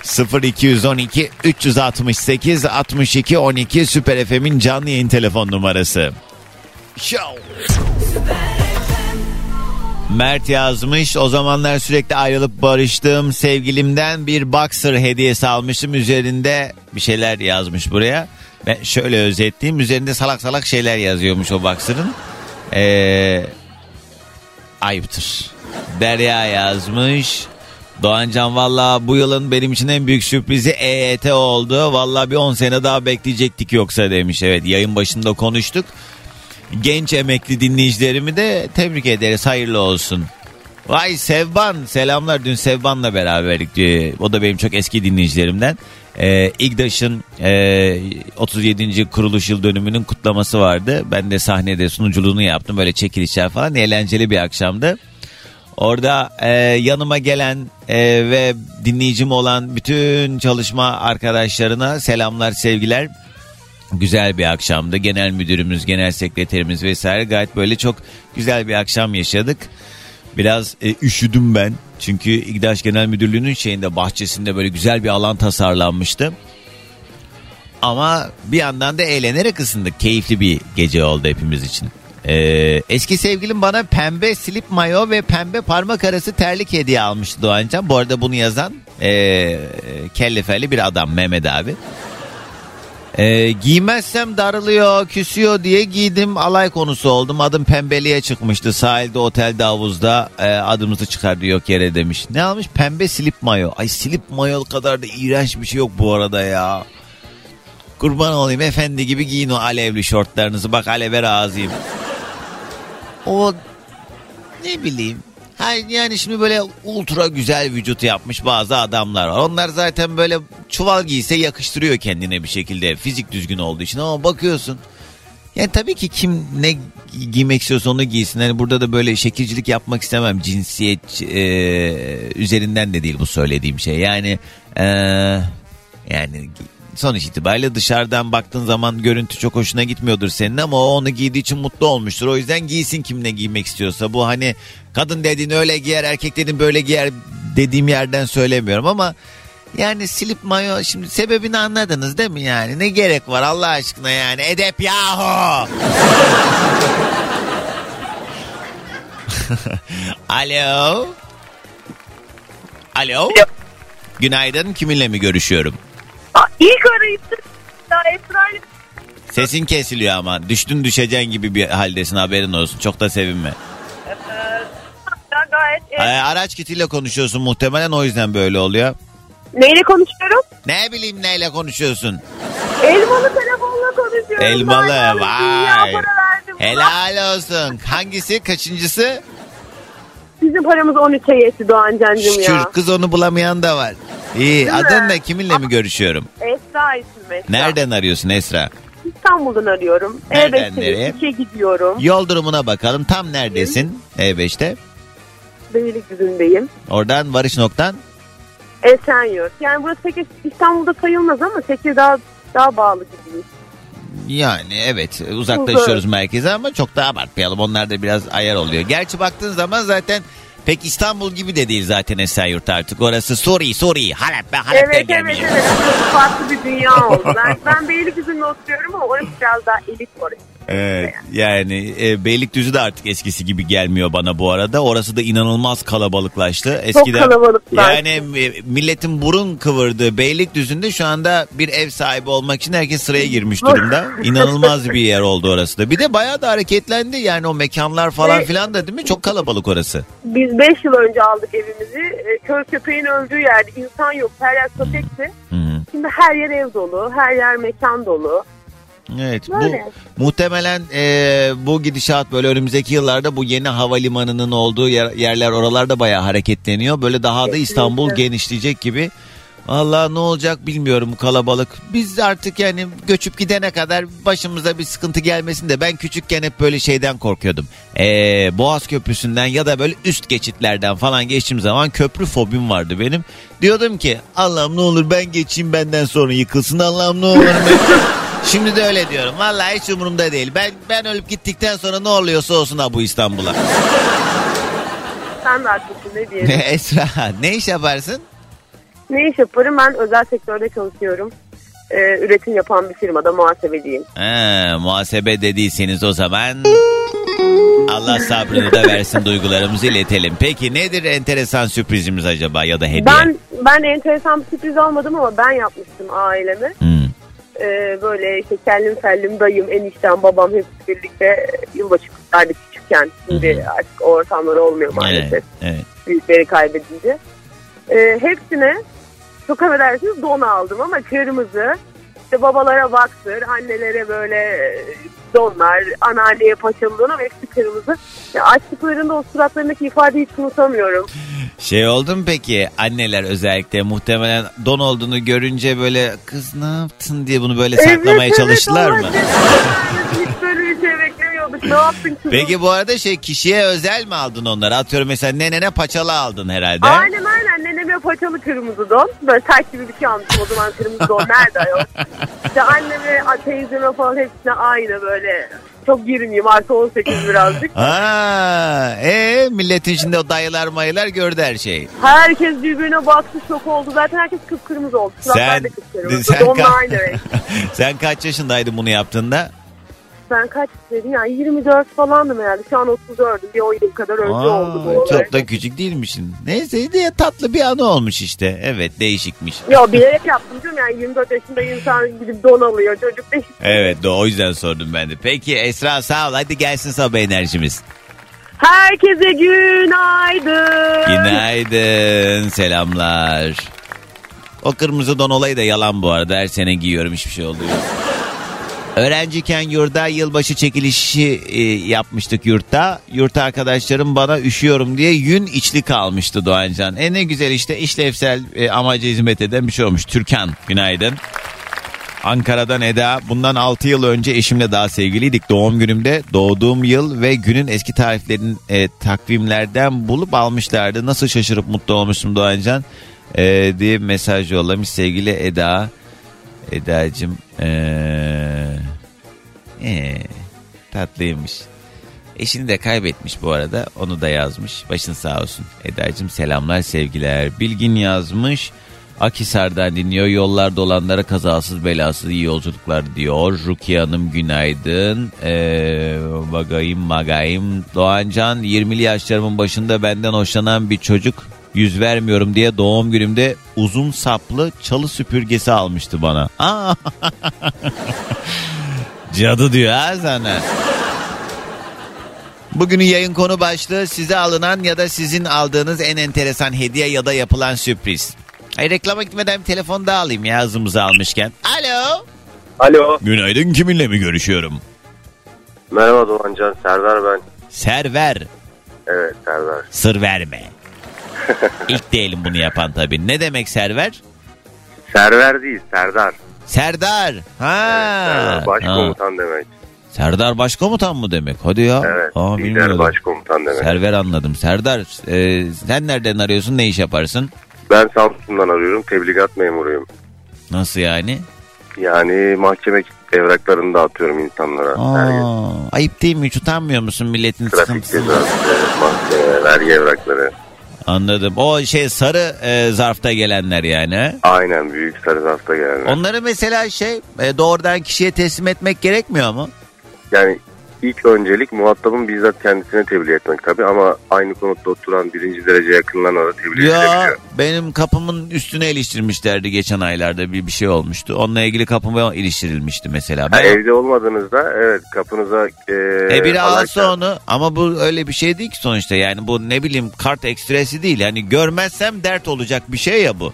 0212 368 62 12 Süper FM'in canlı yayın telefon numarası. Show. Mert yazmış o zamanlar sürekli ayrılıp barıştığım sevgilimden bir boxer hediyesi almıştım üzerinde bir şeyler yazmış buraya. Ben şöyle özetleyeyim üzerinde salak salak şeyler yazıyormuş o boxer'ın. Ee, ayıptır. Derya yazmış. Doğancan valla bu yılın benim için en büyük sürprizi EYT oldu. Valla bir 10 sene daha bekleyecektik yoksa demiş. Evet yayın başında konuştuk. Genç emekli dinleyicilerimi de tebrik ederiz. Hayırlı olsun. Vay Sevban selamlar dün Sevban'la beraberdik. O da benim çok eski dinleyicilerimden. Ee, İGDAŞ'ın e, 37. kuruluş yıl dönümünün kutlaması vardı. Ben de sahnede sunuculuğunu yaptım. Böyle çekilişler falan eğlenceli bir akşamdı. Orada e, yanıma gelen e, ve dinleyicim olan bütün çalışma arkadaşlarına selamlar sevgiler. Güzel bir akşamdı. Genel müdürümüz, genel sekreterimiz vesaire gayet böyle çok güzel bir akşam yaşadık. Biraz e, üşüdüm ben. Çünkü İGDAŞ Genel Müdürlüğü'nün şeyinde bahçesinde böyle güzel bir alan tasarlanmıştı. Ama bir yandan da eğlenerek ısındık. Keyifli bir gece oldu hepimiz için. Ee, eski sevgilim bana pembe slip mayo ve pembe parmak arası terlik hediye almıştı Doğancan. Bu arada bunu yazan ee, kellefelli bir adam Mehmet abi. Ee, giymezsem darılıyor, küsüyor diye giydim. Alay konusu oldum. Adım pembeliğe çıkmıştı. Sahilde, otelde, havuzda e, adımızı çıkardı yok yere demiş. Ne almış? Pembe slip mayo. Ay slip mayo kadar da iğrenç bir şey yok bu arada ya. Kurban olayım efendi gibi giyin o alevli şortlarınızı. Bak aleve razıyım. O ne bileyim. Yani şimdi böyle ultra güzel vücut yapmış bazı adamlar var. Onlar zaten böyle çuval giyse yakıştırıyor kendine bir şekilde. Fizik düzgün olduğu için ama bakıyorsun. Yani tabii ki kim ne giymek istiyorsa onu giysin. Yani burada da böyle şekilcilik yapmak istemem. Cinsiyet e, üzerinden de değil bu söylediğim şey. Yani e, yani sonuç itibariyle dışarıdan baktığın zaman görüntü çok hoşuna gitmiyordur senin ama o onu giydiği için mutlu olmuştur. O yüzden giysin kim ne giymek istiyorsa. Bu hani kadın dediğin öyle giyer erkek dediğin böyle giyer dediğim yerden söylemiyorum ama yani silip mayo şimdi sebebini anladınız değil mi yani? Ne gerek var Allah aşkına yani edep yahu. Alo. Alo. Günaydın kiminle mi görüşüyorum? Aa, ilk arayıp da Esra'yla Sesin kesiliyor ama düştün düşeceksin gibi bir haldesin haberin olsun. Çok da sevinme. gayet Ee, araç kitiyle konuşuyorsun muhtemelen o yüzden böyle oluyor. Neyle konuşuyorum? Ne bileyim neyle konuşuyorsun? Elmalı telefonla konuşuyorum. Elmalı vay. Helal olsun. Hangisi kaçıncısı? Bizim paramız 13'e yetti Doğan Can'cım Şükür ya. kız onu bulamayan da var. İyi mi? adın ne kiminle mi görüşüyorum? Esra isim Esra. Nereden arıyorsun Esra? İstanbul'dan arıyorum. Nereden E5'te nereye? işe gidiyorum. Yol durumuna bakalım tam neredesin E5'te? Beylikdüzü'ndeyim. Oradan varış noktan? Esenyurt. Yani burası pek İstanbul'da sayılmaz ama Tekirdağ daha bağlı gibiyiz. Yani evet uzaklaşıyoruz merkeze ama çok da abartmayalım. Onlar da biraz ayar oluyor. Gerçi baktığın zaman zaten pek İstanbul gibi de değil zaten Esenyurt artık. Orası Suri Suri Halep ben Halep'ten Evet evet gelmişim. evet. Burası farklı bir dünya oldu. Ben, ben Beylikdüzü'nde oturuyorum ama orası biraz daha elit orası. Evet yani e, Beylikdüzü de artık eskisi gibi gelmiyor bana bu arada. Orası da inanılmaz kalabalıklaştı. Eskiden kalabalıklaştı. Yani e, milletin burun kıvırdığı Beylikdüzü'nde şu anda bir ev sahibi olmak için herkes sıraya girmiş durumda. İnanılmaz bir yer oldu orası da. Bir de bayağı da hareketlendi yani o mekanlar falan filan da değil mi? Çok kalabalık orası. Biz 5 yıl önce aldık evimizi. E, Köy köpeğin öldüğü yerde insan yok. Her yer köpekti. Şimdi her yer ev dolu. Her yer mekan dolu. Evet Böyle. bu muhtemelen e, bu gidişat böyle önümüzdeki yıllarda bu yeni havalimanının olduğu yer- yerler oralarda bayağı hareketleniyor. Böyle daha da İstanbul Kesinlikle. genişleyecek gibi. Valla ne olacak bilmiyorum bu kalabalık. Biz artık yani göçüp gidene kadar başımıza bir sıkıntı gelmesin de ben küçükken hep böyle şeyden korkuyordum. Ee, Boğaz Köprüsü'nden ya da böyle üst geçitlerden falan geçtiğim zaman köprü fobim vardı benim. Diyordum ki Allah'ım ne olur ben geçeyim benden sonra yıkılsın Allah'ım ne olur. Şimdi de öyle diyorum. Vallahi hiç umurumda değil. Ben ben ölüp gittikten sonra ne oluyorsa olsun ha bu İstanbul'a. Sen de haklısın ne diyelim. Esra ne iş yaparsın? ne iş yaparım? Ben özel sektörde çalışıyorum. Ee, üretim yapan bir firmada muhasebeciyim. Ha, muhasebe dediyseniz o zaman Allah sabrını da versin duygularımızı iletelim. Peki nedir enteresan sürprizimiz acaba ya da hediye? Ben ben erken bir sürpriz almadım ama ben yapmıştım aileme. Hmm. Ee, böyle işte kellim fellim dayım, eniştem, babam hepsi birlikte yılbaşı kutlardık küçükken. Şimdi artık o ortamlar olmuyor maalesef. Evet, evet. Büyükleri kaybedince. Ee, hepsine çok affedersiniz don aldım ama kırmızı. İşte babalara baktır, annelere böyle e, donlar, anneanneye paçalı don ama hepsi kırmızı. Açtıklarında o suratlarındaki ifadeyi hiç unutamıyorum. Şey oldu mu peki anneler özellikle muhtemelen don olduğunu görünce böyle kız ne yaptın diye bunu böyle saklamaya çalıştılar mı? Ne yaptın kızım? Peki bu arada şey kişiye özel mi aldın onları? Atıyorum mesela nenene paçalı aldın herhalde. Aynen aynen neneme paçalı kırmızı don. Böyle tayt gibi bir şey almışım o zaman kırmızı don nerede yok. İşte anneme, teyzeme falan hepsine aynı böyle. Çok girmeyeyim artı 18 birazcık. Aa, e milletin içinde o dayılar mayılar gördü her şeyi. Herkes birbirine baktı şok oldu. Zaten herkes kıpkırmızı oldu. Sen, sen, ka- aynı renk. sen kaç yaşındaydın bunu yaptığında? Ben kaç dedim yani 24 falandım herhalde. Şu an 34'üm. Bir 10 yıl kadar önce oldu bu Aa, çok da küçük değilmişsin. Neyse diye tatlı bir anı olmuş işte. Evet değişikmiş. Yo bilerek yaptım canım yani 24 yaşında insan gidip don alıyor çocuk değil. Evet o yüzden sordum ben de. Peki Esra sağ ol hadi gelsin sabah enerjimiz. Herkese günaydın. Günaydın selamlar. O kırmızı don olayı da yalan bu arada. Her sene giyiyorum hiçbir şey oluyor. Öğrenciyken yurda yılbaşı çekilişi e, yapmıştık yurtta. Yurtta arkadaşlarım bana üşüyorum diye yün içlik almıştı Doğancan. E ne güzel işte işlevsel e, amaca hizmet eden bir şey olmuş. Türkan günaydın. Ankara'dan Eda. Bundan 6 yıl önce eşimle daha sevgiliydik. Doğum günümde doğduğum yıl ve günün eski tarihlerini e, takvimlerden bulup almışlardı. Nasıl şaşırıp mutlu olmuştum Doğancan e, diye mesaj yollamış sevgili Eda. Eda'cığım ee, ee, tatlıymış. Eşini de kaybetmiş bu arada. Onu da yazmış. Başın sağ olsun. Eda'cığım selamlar sevgiler. Bilgin yazmış. Akisar'dan dinliyor. Yollarda olanlara kazasız belasız iyi yolculuklar diyor. Rukiye Hanım günaydın. Ee, bagayım magayım. Doğancan 20'li yaşlarımın başında benden hoşlanan bir çocuk yüz vermiyorum diye doğum günümde uzun saplı çalı süpürgesi almıştı bana. Aa. Cadı diyor ha sana. Bugünün yayın konu başlığı size alınan ya da sizin aldığınız en enteresan hediye ya da yapılan sürpriz. Ay reklama gitmeden bir telefon daha alayım ya hızımızı almışken. Alo. Alo. Günaydın kiminle mi görüşüyorum? Merhaba Doğancan. Serdar ben. Server. Evet Serdar. Sır verme. İlk değilim bunu yapan tabii. Ne demek server? Server değil Serdar. Serdar. Ha. Serdar Ha. başkomutan demek. Serdar başkomutan mı demek? Hadi ya. Evet. Aa, lider bilmiyordum. başkomutan demek. Server anladım. Serdar e, sen nereden arıyorsun? Ne iş yaparsın? Ben Samsun'dan arıyorum. Tebligat memuruyum. Nasıl yani? Yani mahkeme evraklarını dağıtıyorum insanlara. Aa, ayıp değil mi? Hiç utanmıyor musun milletin Trafik sıkıntısı? cezası, mahkeme, vergi evrakları. Anladım. O şey sarı e, zarfta gelenler yani. he? Aynen büyük sarı zarfta gelenler. Onları mesela şey e, doğrudan kişiye teslim etmek gerekmiyor mu? Yani ilk öncelik muhatabın bizzat kendisine tebliğ etmek tabii ama aynı konutta oturan birinci derece yakınlarına da tebliğ Ya edilebiliyor. benim kapımın üstüne iliştirmişlerdi geçen aylarda bir bir şey olmuştu. Onunla ilgili kapıma iliştirilmişti mesela. Ha, Ben, evde olmadığınızda evet kapınıza e, e biri alarken- alsa onu ama bu öyle bir şey değil ki sonuçta yani bu ne bileyim kart ekstresi değil. Yani görmezsem dert olacak bir şey ya bu.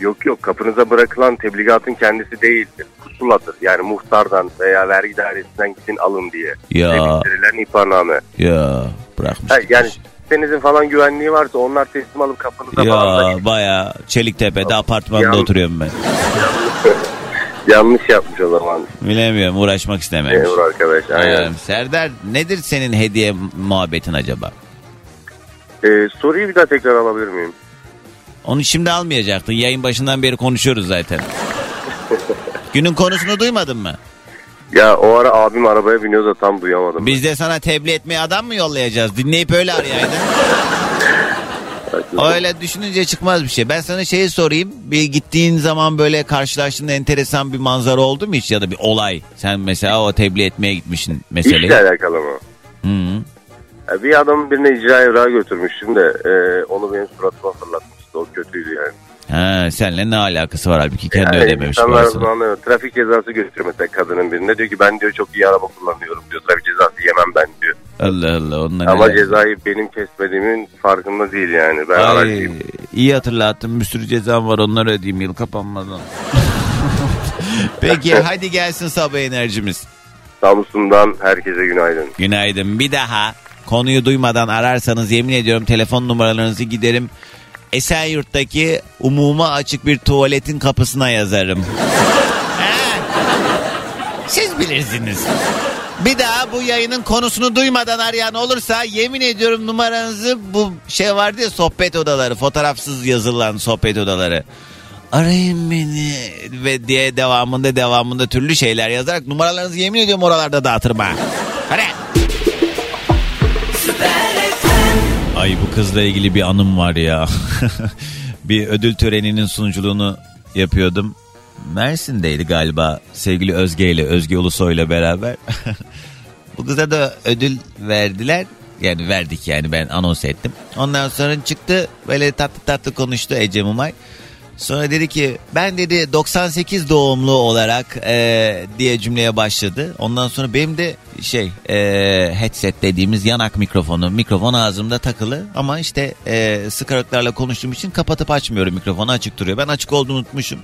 Yok yok kapınıza bırakılan tebligatın kendisi değildir. Pusuladır. Yani muhtardan veya vergi dairesinden gidin alın diye. Ya Verilen ihbarname. ya bırakmış. Ha, yani denizin falan güvenliği varsa onlar teslim alıp kapınıza Ya baya Çeliktepe'de apartmanda Ya- oturuyorum ben. yanlış yapmış o zaman. Bilemiyorum uğraşmak istememiş. Memur arkadaş. Aynen. Ee, Serdar nedir senin hediye muhabbetin acaba? Ee, soruyu bir daha tekrar alabilir miyim? Onu şimdi almayacaktın. Yayın başından beri konuşuyoruz zaten. Günün konusunu duymadın mı? Ya o ara abim arabaya biniyor da tam duyamadım. Biz de sana tebliğ etmeye adam mı yollayacağız? Dinleyip öyle arayaydın. Öyle düşününce çıkmaz bir şey. Ben sana şeyi sorayım. Bir gittiğin zaman böyle karşılaştığın enteresan bir manzara oldu mu hiç ya da bir olay? Sen mesela o tebliğ etmeye gitmişsin meseleyi. İşle alakalı mı? Hı -hı. Bir adamın birine icra evrağı götürmüştüm de e, onu benim suratıma fırlatmıştı. O kötüydü yani. Ha, seninle ne alakası var halbuki kendi Yani ödememiş insanlar parasını. Trafik cezası götürüyor mesela kadının birine. Diyor ki ben diyor çok iyi araba kullanıyorum diyor. Trafik cezası yemem ben diyor. Allah Allah onunla Ama neler- cezayı benim kesmediğimin farkında değil yani. Ben Ay, aracıyım. iyi hatırlattın bir sürü cezam var onları ödeyeyim yıl kapanmadan. Peki hadi gelsin sabah enerjimiz. Samsun'dan herkese günaydın. Günaydın bir daha konuyu duymadan ararsanız yemin ediyorum telefon numaralarınızı giderim. Esenyurt'taki umuma açık bir tuvaletin kapısına yazarım. Siz bilirsiniz. Bir daha bu yayının konusunu duymadan arayan olursa yemin ediyorum numaranızı bu şey vardı ya sohbet odaları fotoğrafsız yazılan sohbet odaları. Arayın beni ve diye devamında devamında türlü şeyler yazarak numaralarınızı yemin ediyorum oralarda dağıtırım ha. Hadi. Ay bu kızla ilgili bir anım var ya. bir ödül töreninin sunuculuğunu yapıyordum. Mersin'deydi galiba sevgili Özge ile Özge Ulusoy ile beraber. Bu kıza da ödül verdiler. Yani verdik yani ben anons ettim. Ondan sonra çıktı böyle tatlı tatlı konuştu Ece Mumay. Sonra dedi ki ben dedi 98 doğumlu olarak e, diye cümleye başladı. Ondan sonra benim de şey e, headset dediğimiz yanak mikrofonu mikrofon ağzımda takılı ama işte e, sıkarıklarla konuştuğum için kapatıp açmıyorum mikrofonu açık duruyor. Ben açık olduğunu unutmuşum.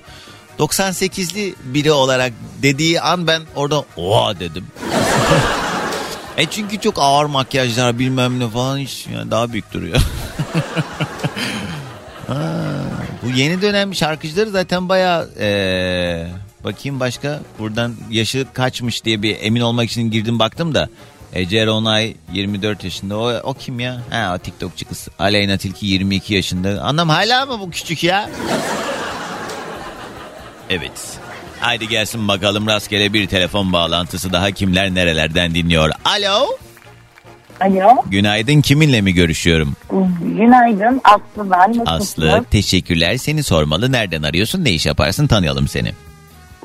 98'li biri olarak dediği an ben orada oha dedim. e çünkü çok ağır makyajlar bilmem ne falan hiç yani daha büyük duruyor. Bu yeni dönem şarkıcıları zaten bayağı eee, bakayım başka buradan yaşı kaçmış diye bir emin olmak için girdim baktım da Ece Ronay 24 yaşında o, o kim ya? Ha o TikTokçu kız. Aleyna Tilki 22 yaşında. Anlam hala mı bu küçük ya? Evet. Haydi gelsin bakalım rastgele bir telefon bağlantısı daha kimler nerelerden dinliyor. Alo. Alo. Günaydın kiminle mi görüşüyorum? Günaydın. Aslı ben. Nasılsınız? Aslı teşekkürler seni sormalı. Nereden arıyorsun ne iş yaparsın tanıyalım seni.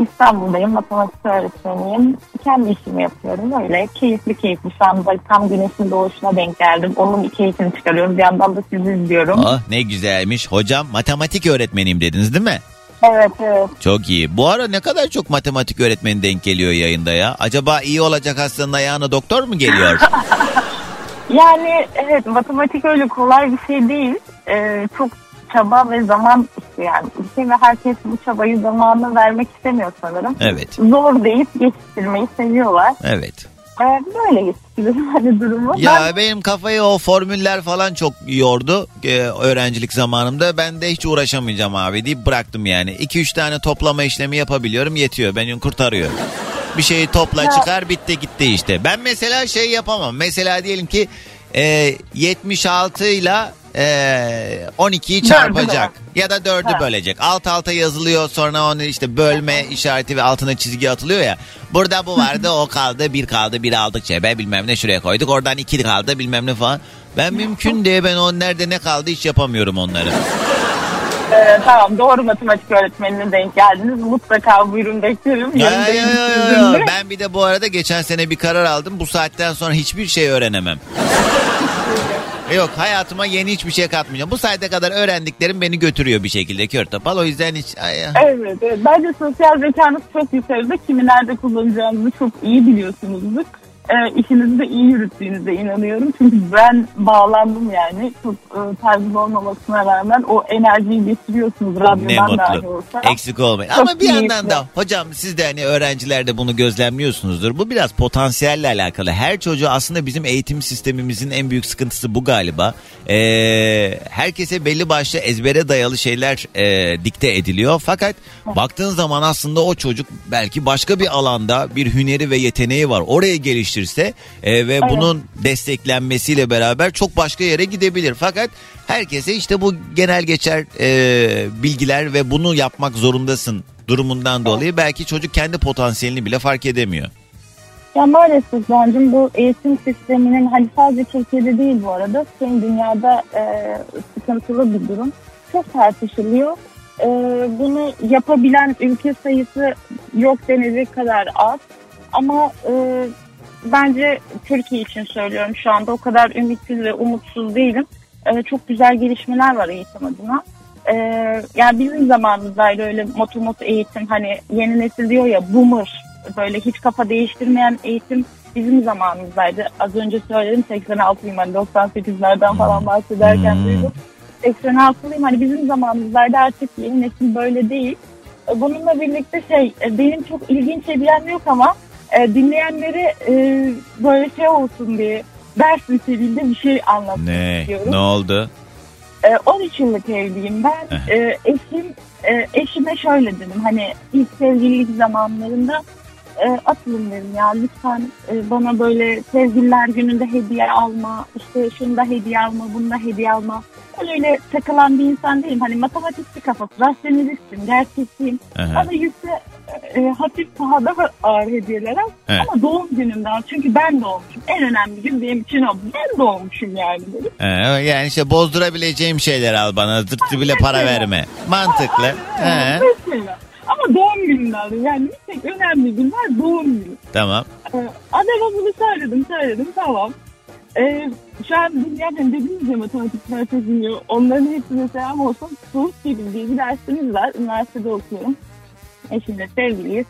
İstanbul'dayım. Matematik öğretmeniyim. Kendi işimi yapıyorum. Öyle keyifli keyifli. Şu anda tam güneşin doğuşuna denk geldim. Onun keyfini çıkarıyorum. Bir yandan da sizi izliyorum. Oh ne güzelmiş. Hocam matematik öğretmeniyim dediniz değil mi? Evet evet. Çok iyi. Bu ara ne kadar çok matematik öğretmeni denk geliyor yayında ya. Acaba iyi olacak hastanın ayağına doktor mu geliyor? Yani evet matematik öyle kolay bir şey değil. Ee, çok çaba ve zaman istiyor yani. Bir şey ve herkes bu çabayı zamanla vermek istemiyor sanırım. evet. Zor deyip geçiştirmeyi seviyorlar. Evet. Ee, böyle geçiştiriyorum hani durumu. Ya benim kafayı o formüller falan çok yordu e, öğrencilik zamanımda. Ben de hiç uğraşamayacağım abi deyip bıraktım yani. 2-3 tane toplama işlemi yapabiliyorum yetiyor. Beni kurtarıyor. Bir şeyi topla çıkar bitti gitti işte. Ben mesela şey yapamam. Mesela diyelim ki e, 76 ile e, 12'yi çarpacak. Ya da 4'ü Ha. bölecek. Alt alta yazılıyor sonra onu işte bölme işareti ve altına çizgi atılıyor ya. Burada bu vardı o kaldı bir kaldı bir aldık cebe bilmem ne şuraya koyduk. Oradan iki kaldı bilmem ne falan. Ben mümkün diye ben o nerede ne kaldı hiç yapamıyorum onları. Ee, tamam doğru matematik öğretmenine denk geldiniz. Mutlaka buyurun bekliyorum. Ya, ya, ya, ya. Ben bir de bu arada geçen sene bir karar aldım. Bu saatten sonra hiçbir şey öğrenemem. Yok hayatıma yeni hiçbir şey katmayacağım. Bu saate kadar öğrendiklerim beni götürüyor bir şekilde kör topal. O yüzden hiç... Ay, ya. Evet, evet. Bence sosyal zekanız çok yukarıda. Kimi nerede kullanacağınızı çok iyi biliyorsunuzdur. Ee, işinizi de iyi yürüttüğünüze inanıyorum. Çünkü ben bağlandım yani. Çok e, tarzım olmamasına rağmen o enerjiyi getiriyorsunuz Ne radyodan dahi mutlu. olsa. Eksik olmayın. Çok Ama bir yandan keyifli. da hocam siz de hani öğrencilerde bunu gözlemliyorsunuzdur. Bu biraz potansiyelle alakalı. Her çocuğu aslında bizim eğitim sistemimizin en büyük sıkıntısı bu galiba. Ee, herkese belli başlı ezbere dayalı şeyler e, dikte ediliyor. Fakat baktığın zaman aslında o çocuk belki başka bir alanda bir hüneri ve yeteneği var. Oraya geliştirse e, ve bunun desteklenmesiyle beraber çok başka yere gidebilir. Fakat herkese işte bu genel geçer e, bilgiler ve bunu yapmak zorundasın durumundan dolayı belki çocuk kendi potansiyelini bile fark edemiyor. Ya maalesef bence bu eğitim sisteminin hani sadece Türkiye'de değil bu arada tüm dünyada e, sıkıntılı bir durum. Çok tartışılıyor. E, bunu yapabilen ülke sayısı yok denecek kadar az. Ama e, bence Türkiye için söylüyorum şu anda o kadar ümitsiz ve umutsuz değilim. E, çok güzel gelişmeler var eğitim adına. E, yani bizim zamanımızdaydı öyle moto moto eğitim hani yeni nesil diyor ya boomer böyle hiç kafa değiştirmeyen eğitim bizim zamanımızdaydı. Az önce söyledim 86'lıyım hani 98'lerden falan bahsederken Hmm. duydum. 86'lıyım hani bizim zamanımızdaydı artık yeni nesil böyle değil. Bununla birlikte şey e, benim çok ilginç hediyem yok ama e, dinleyenlere e, böyle şey olsun diye ders niteliğinde bir şey anlatmak Ne? istiyorum. Ne oldu? E, 13 yıllık evliyim ben. E, eşim e, eşime şöyle dedim hani ilk sevgililik zamanlarında e, atılın dedim ya lütfen e, bana böyle sevgililer gününde hediye alma işte şunu da hediye alma bunu da hediye alma. Ben öyle takılan bir insan değilim. Hani matematikçi kafası, rasyonalistim, gerçekçiyim. Bana yüzde e, hafif pahada ağır hediyeler al. Evet. Ama doğum günümden çünkü ben doğmuşum. En önemli gün benim için o. Ben doğmuşum yani dedim. Ee, yani işte bozdurabileceğim şeyler al bana. Zırtı bile para verme. Mantıklı. He, Mesela. Ama doğum gününden yani bir tek önemli gün var doğum günü. tamam. Ee, adama bunu söyledim söyledim tamam. Ee, şu an dünyadan dediğimiz ya matematikler çözülüyor. Onların hepsine selam olsun. Soğuk gibi diye bir dersimiz var. Üniversitede okuyorum. Eşimle sevgiliyiz.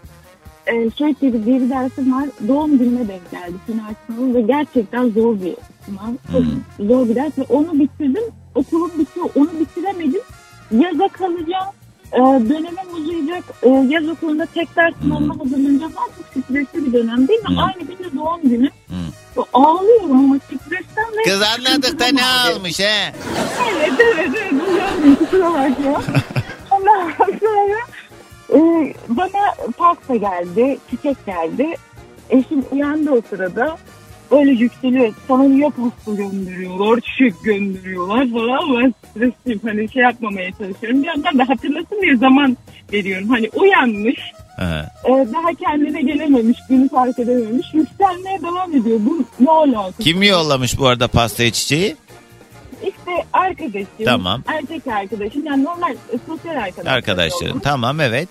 Ee, Soğuk gibi diye bir dersim var. Doğum günüme denk geldi final sınavı ve gerçekten zor bir sınav. Çok zor bir ders ve onu bitirdim. Okulum bitiyor. Onu bitiremedim. Yaza kalacağım. Ee, dönemim uzayacak. Ee, yaz okulunda tek ders sınavına hazırlanacağım. Çok stresli bir dönem değil mi? Aynı günde doğum günü. Ağlıyorum ama stresten ve... Kız anladık da ne almış he? Evet evet evet. Duyuyorum kusura bakma. Ondan sonra e, bana pasta geldi, çiçek geldi. Eşim uyandı o sırada. Böyle yükseliyor. Sana niye pasta gönderiyorlar, çiçek gönderiyorlar falan. Ben stresliyim. Hani şey yapmamaya çalışıyorum. Bir yandan da hatırlasın diye zaman veriyorum. Hani uyanmış. Ha. e, daha kendine gelememiş, günü fark edememiş. Yükselmeye devam ediyor. Bu ne alaka? Kim yollamış bu arada pastayı çiçeği? İşte arkadaşım. Tamam. Erkek arkadaşım. Yani normal e, sosyal arkadaşım. Arkadaşların. Tamam evet.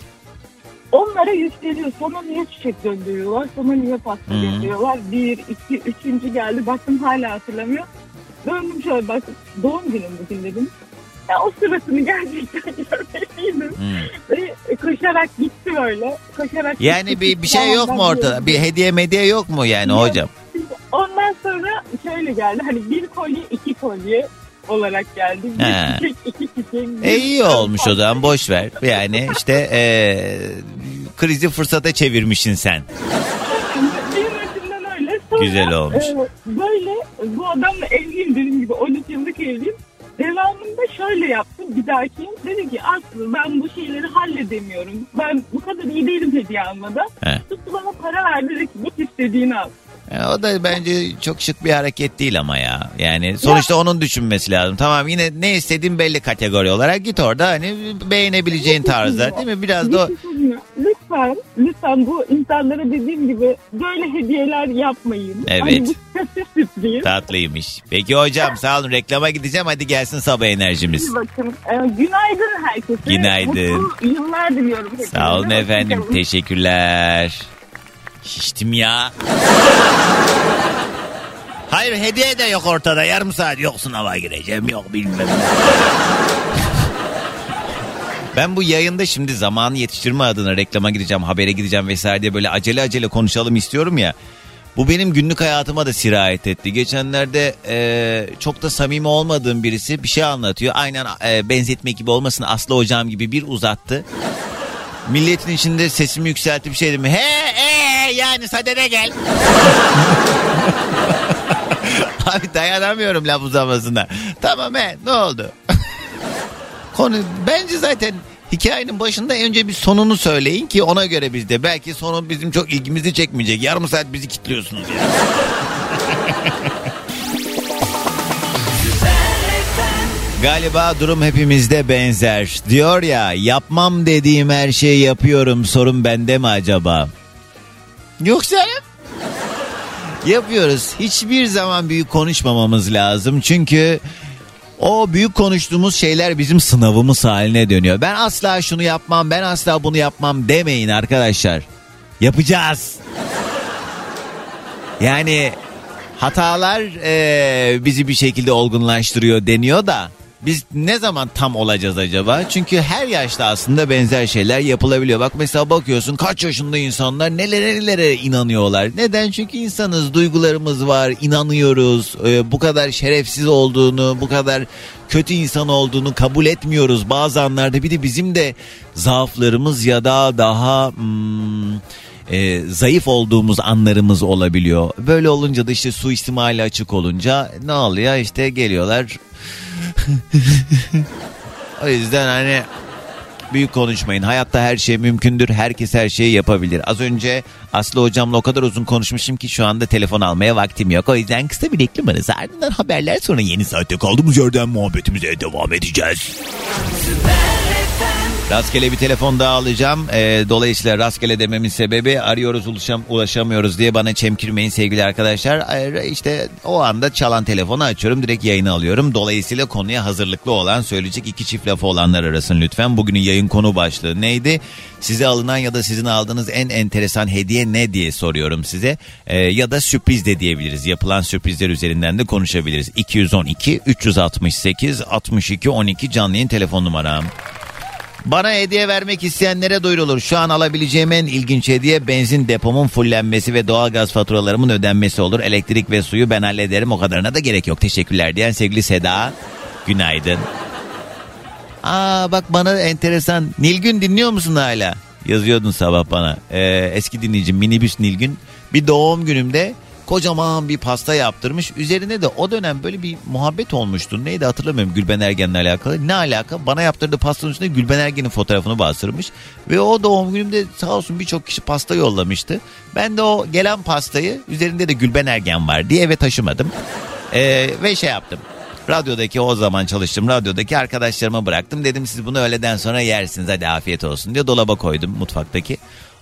Onlara yükseliyor. Sana niye çiçek gönderiyorlar? Sana niye pasta Hı. gönderiyorlar? Bir, iki, üçüncü geldi. Baktım hala hatırlamıyor. Döndüm şöyle baktım. Doğum günüm bugün dedim. Ya o sırasını gerçekten görmeliydim. Hı. Ve koşarak gitti böyle. Koşarak Yani gitti. bir bir şey yok mu ortada? diyorum. Bir hediye medya yok mu yani Yok. hocam? Ondan sonra şöyle geldi. Hani bir kolye iki kolye olarak geldi. Bir He. çiçek iki çiçek. E iyi olmuş o zaman boş ver. Yani işte e, krizi fırsata çevirmişsin sen. Benim açımdan öyle. Sonra, Güzel olmuş. e, böyle bu adamla evliyim dediğim gibi 13 yıllık evliyim. Devamında şöyle yaptım bir dahaki. Dedi ki Aslı ben bu şeyleri halledemiyorum. Ben bu kadar iyi değilim hediye almada. Tuttu bana para verdi dedi ki git istediğini al. E, o da bence çok şık bir hareket değil ama ya. Yani sonuçta onun düşünmesi lazım. Tamam yine ne istediğin belli kategori olarak git orada hani beğenebileceğin tarzda değil mi? Biraz da o-? Lütfen, lütfen bu insanlara dediğim gibi böyle hediyeler yapmayın. Evet. Hani tatlıymış. Peki hocam sağ olun reklama gideceğim hadi gelsin sabah enerjimiz. Bir bakın. Ee, günaydın herkese. Günaydın. Mutlu yıllar diliyorum. Sağ olun efendim teşekkürler. Şiştim ya. Hayır hediye de yok ortada yarım saat yok sınava gireceğim yok bilmem. Ben bu yayında şimdi zamanı yetiştirme adına reklama gideceğim, habere gideceğim vesaire diye böyle acele acele konuşalım istiyorum ya. Bu benim günlük hayatıma da sirayet etti. Geçenlerde e, çok da samimi olmadığım birisi bir şey anlatıyor. Aynen e, benzetme gibi olmasın Aslı hocam gibi bir uzattı. Milletin içinde sesimi yükseltip şey dedim. He e yani sadede gel. Abi dayanamıyorum laf uzamasına. Tamam he ne oldu? Konu bence zaten hikayenin başında önce bir sonunu söyleyin ki ona göre biz de belki sonu bizim çok ilgimizi çekmeyecek. Yarım saat bizi kilitliyorsunuz ya. Galiba durum hepimizde benzer. Diyor ya yapmam dediğim her şeyi yapıyorum sorun bende mi acaba? Yoksa yapıyoruz. Hiçbir zaman büyük konuşmamamız lazım. Çünkü o büyük konuştuğumuz şeyler bizim sınavımız haline dönüyor. Ben asla şunu yapmam, ben asla bunu yapmam demeyin arkadaşlar. Yapacağız. Yani hatalar eee, bizi bir şekilde olgunlaştırıyor deniyor da biz ne zaman tam olacağız acaba? Çünkü her yaşta aslında benzer şeyler yapılabiliyor. Bak mesela bakıyorsun kaç yaşında insanlar nelere nelere inanıyorlar. Neden? Çünkü insanız, duygularımız var, inanıyoruz. Ee, bu kadar şerefsiz olduğunu, bu kadar kötü insan olduğunu kabul etmiyoruz bazı anlarda. Bir de bizim de zaaflarımız ya da daha... hmm, e, zayıf olduğumuz anlarımız olabiliyor. Böyle olunca da işte suistimali açık olunca ne oluyor işte geliyorlar. o yüzden hani büyük konuşmayın. Hayatta her şey mümkündür. Herkes her şeyi yapabilir. Az önce Aslı hocamla o kadar uzun konuşmuşum ki şu anda telefon almaya vaktim yok. O yüzden kısa bir reklam arası ardından haberler sonra yeni saatte kaldığımız yerden muhabbetimize devam edeceğiz. Rastgele bir telefon daha alacağım. Ee, dolayısıyla rastgele dememin sebebi arıyoruz ulaşam, ulaşamıyoruz diye bana çemkirmeyin sevgili arkadaşlar. Ee, işte o anda çalan telefonu açıyorum direkt yayını alıyorum. Dolayısıyla konuya hazırlıklı olan söyleyecek iki çift lafı olanlar arasın lütfen. Bugünün yayın konu başlığı neydi? Size alınan ya da sizin aldığınız en enteresan hediye ne diye soruyorum size. Ee, ya da sürpriz de diyebiliriz. Yapılan sürprizler üzerinden de konuşabiliriz. 212 368 62 12 canlı yayın telefon numaram. Bana hediye vermek isteyenlere duyurulur. Şu an alabileceğim en ilginç hediye benzin depomun fullenmesi ve doğalgaz faturalarımın ödenmesi olur. Elektrik ve suyu ben hallederim o kadarına da gerek yok. Teşekkürler diyen sevgili Seda. Günaydın. Aa bak bana enteresan. Nilgün dinliyor musun hala? Yazıyordun sabah bana. Ee, eski dinleyicim minibüs Nilgün. Bir doğum günümde kocaman bir pasta yaptırmış. Üzerine de o dönem böyle bir muhabbet olmuştu. Neydi hatırlamıyorum Gülben Ergen'le alakalı. Ne alaka? Bana yaptırdığı pastanın üstüne Gülben Ergen'in fotoğrafını bastırmış. Ve o doğum günümde sağ olsun birçok kişi pasta yollamıştı. Ben de o gelen pastayı üzerinde de Gülben Ergen var diye eve taşımadım. Ee, ve şey yaptım. Radyodaki o zaman çalıştım. Radyodaki arkadaşlarıma bıraktım. Dedim siz bunu öğleden sonra yersiniz. Hadi afiyet olsun diye dolaba koydum mutfaktaki.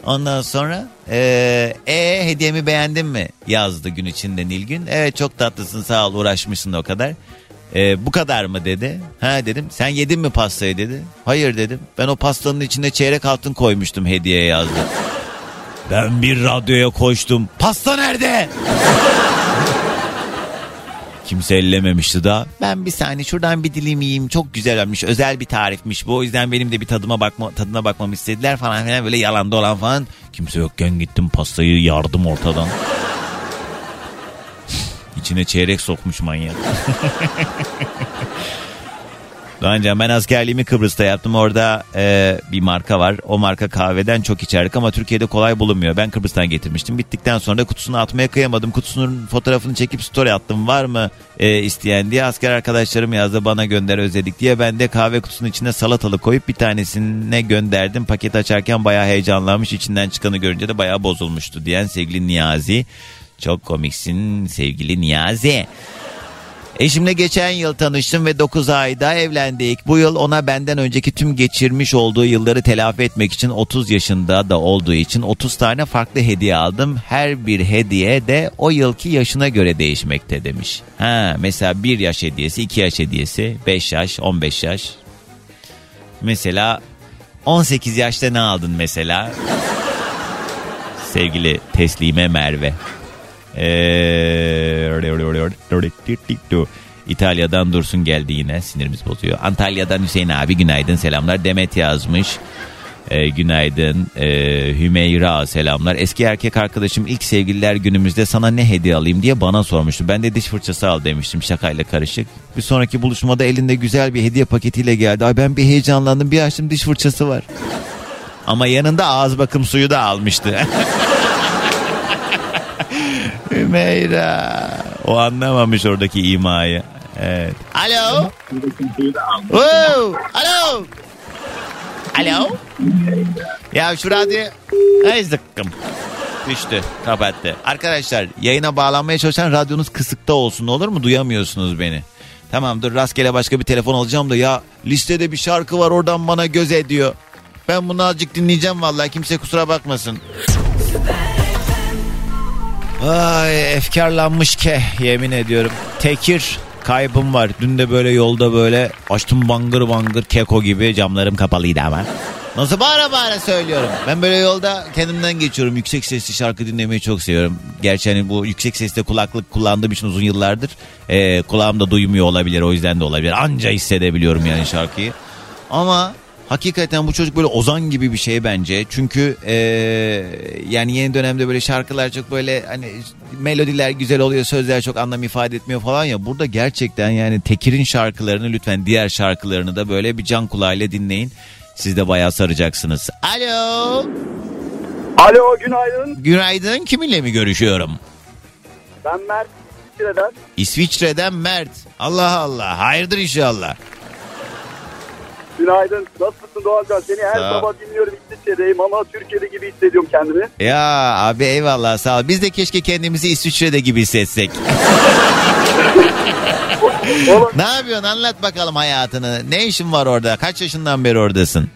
Ondan sonra eee e, hediyemi beğendin mi yazdı gün içinde Nilgün. Evet çok tatlısın sağ ol uğraşmışsın o kadar. "E, bu kadar mı dedi. Ha dedim sen yedin mi pastayı dedi. Hayır dedim ben o pastanın içinde çeyrek altın koymuştum hediye yazdı. Ben bir radyoya koştum. Pasta nerede? Kimse ellememişti daha. Ben bir saniye şuradan bir dilim yiyeyim. Çok güzel olmuş. Özel bir tarifmiş bu. O yüzden benim de bir tadıma bakma, tadına bakmamı istediler falan filan. Böyle yalan dolan falan. Kimse yokken gittim pastayı yardım ortadan. İçine çeyrek sokmuş manyak. Daha önce ben askerliğimi Kıbrıs'ta yaptım. Orada e, bir marka var. O marka kahveden çok içerdik ama Türkiye'de kolay bulunmuyor. Ben Kıbrıs'tan getirmiştim. Bittikten sonra da kutusunu atmaya kıyamadım. Kutusunun fotoğrafını çekip story attım. Var mı e, isteyen diye. Asker arkadaşlarım yazdı bana gönder özledik diye. Ben de kahve kutusunun içine salatalık koyup bir tanesine gönderdim. Paket açarken bayağı heyecanlanmış. İçinden çıkanı görünce de bayağı bozulmuştu diyen sevgili Niyazi. Çok komiksin sevgili Niyazi. Eşimle geçen yıl tanıştım ve 9 ayda evlendik. Bu yıl ona benden önceki tüm geçirmiş olduğu yılları telafi etmek için 30 yaşında da olduğu için 30 tane farklı hediye aldım. Her bir hediye de o yılki yaşına göre değişmekte demiş. Ha mesela 1 yaş hediyesi, 2 yaş hediyesi, 5 yaş, 15 yaş. Mesela 18 yaşta ne aldın mesela? Sevgili Teslime Merve. Ee, İtalya'dan Dursun geldi yine sinirimiz bozuyor. Antalya'dan Hüseyin abi günaydın selamlar. Demet yazmış. Ee, günaydın Ee, Hümeyra selamlar. Eski erkek arkadaşım ilk sevgililer günümüzde sana ne hediye alayım diye bana sormuştu. Ben de diş fırçası al demiştim şakayla karışık. Bir sonraki buluşmada elinde güzel bir hediye paketiyle geldi. Ay ben bir heyecanlandım bir açtım diş fırçası var. Ama yanında ağız bakım suyu da almıştı. Hümeyra. O anlamamış oradaki imayı. Evet. Alo. Oo, alo. Alo. Ya şu radyo... Ay zıkkım. Düştü. Kapattı. Arkadaşlar yayına bağlanmaya çalışan radyonuz kısıkta olsun olur mu? Duyamıyorsunuz beni. Tamam dur rastgele başka bir telefon alacağım da ya listede bir şarkı var oradan bana göz ediyor. Ben bunu azıcık dinleyeceğim vallahi kimse kusura bakmasın. Ay efkarlanmış ke yemin ediyorum. Tekir kaybım var. Dün de böyle yolda böyle açtım bangır bangır keko gibi camlarım kapalıydı ama. Nasıl bağıra bağıra söylüyorum. Ben böyle yolda kendimden geçiyorum. Yüksek sesli şarkı dinlemeyi çok seviyorum. Gerçi hani bu yüksek sesli kulaklık kullandığım için uzun yıllardır e, kulağım da duymuyor olabilir. O yüzden de olabilir. Anca hissedebiliyorum yani şarkıyı. Ama Hakikaten bu çocuk böyle ozan gibi bir şey bence. Çünkü e, yani yeni dönemde böyle şarkılar çok böyle hani melodiler güzel oluyor, sözler çok anlam ifade etmiyor falan ya. Burada gerçekten yani Tekir'in şarkılarını lütfen diğer şarkılarını da böyle bir can kulağıyla dinleyin. Siz de bayağı saracaksınız. Alo. Alo günaydın. Günaydın. Kiminle mi görüşüyorum? Ben Mert İsviçre'den. İsviçre'den Mert. Allah Allah. Hayırdır inşallah. Günaydın. Nasılsın Doğancan? Seni her Sağ ol. sabah dinliyorum İsviçre'deyim ama Türkiye'de gibi hissediyorum kendimi. Ya abi eyvallah sağ ol. Biz de keşke kendimizi İsviçre'de gibi hissetsek. ne yapıyorsun anlat bakalım hayatını. Ne işin var orada? Kaç yaşından beri oradasın?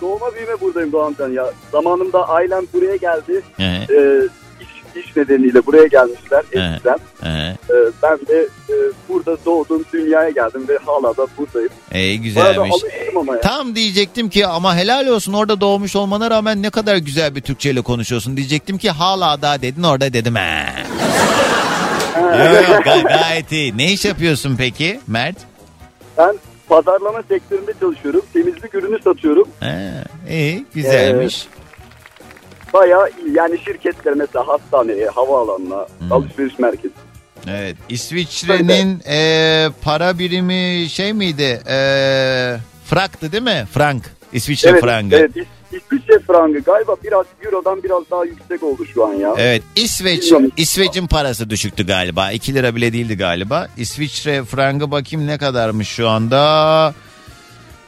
Doğma büyüme buradayım Doğancan ya. Zamanında ailem buraya geldi. Ee, iş, nedeniyle buraya gelmişler eskiden. Ee, ben de e, burada doğdum, dünyaya geldim ve hala da buradayım. Arada güzelmiş. ama ya. Tam diyecektim ki ama helal olsun orada doğmuş olmana rağmen ne kadar güzel bir Türkçeyle konuşuyorsun. Diyecektim ki hala da dedin orada dedim he. Yok yok ga- gayet iyi. Ne iş yapıyorsun peki Mert? Ben pazarlama sektöründe çalışıyorum. Temizlik ürünü satıyorum. He, iyi güzelmiş. Bayağı iyi. Yani şirketler mesela hastaneye, havaalanına, Hmm. alışveriş merkezi. Evet. İsviçre'nin e, para birimi şey miydi? E, franktı değil mi? Frank. İsviçre evet, frangı. Evet, İs- İsviçre frangı galiba biraz Euro'dan biraz daha yüksek oldu şu an ya. Evet İsveç Bilmiyorum. İsveç'in parası düşüktü galiba. 2 lira bile değildi galiba. İsviçre frangı bakayım ne kadarmış şu anda?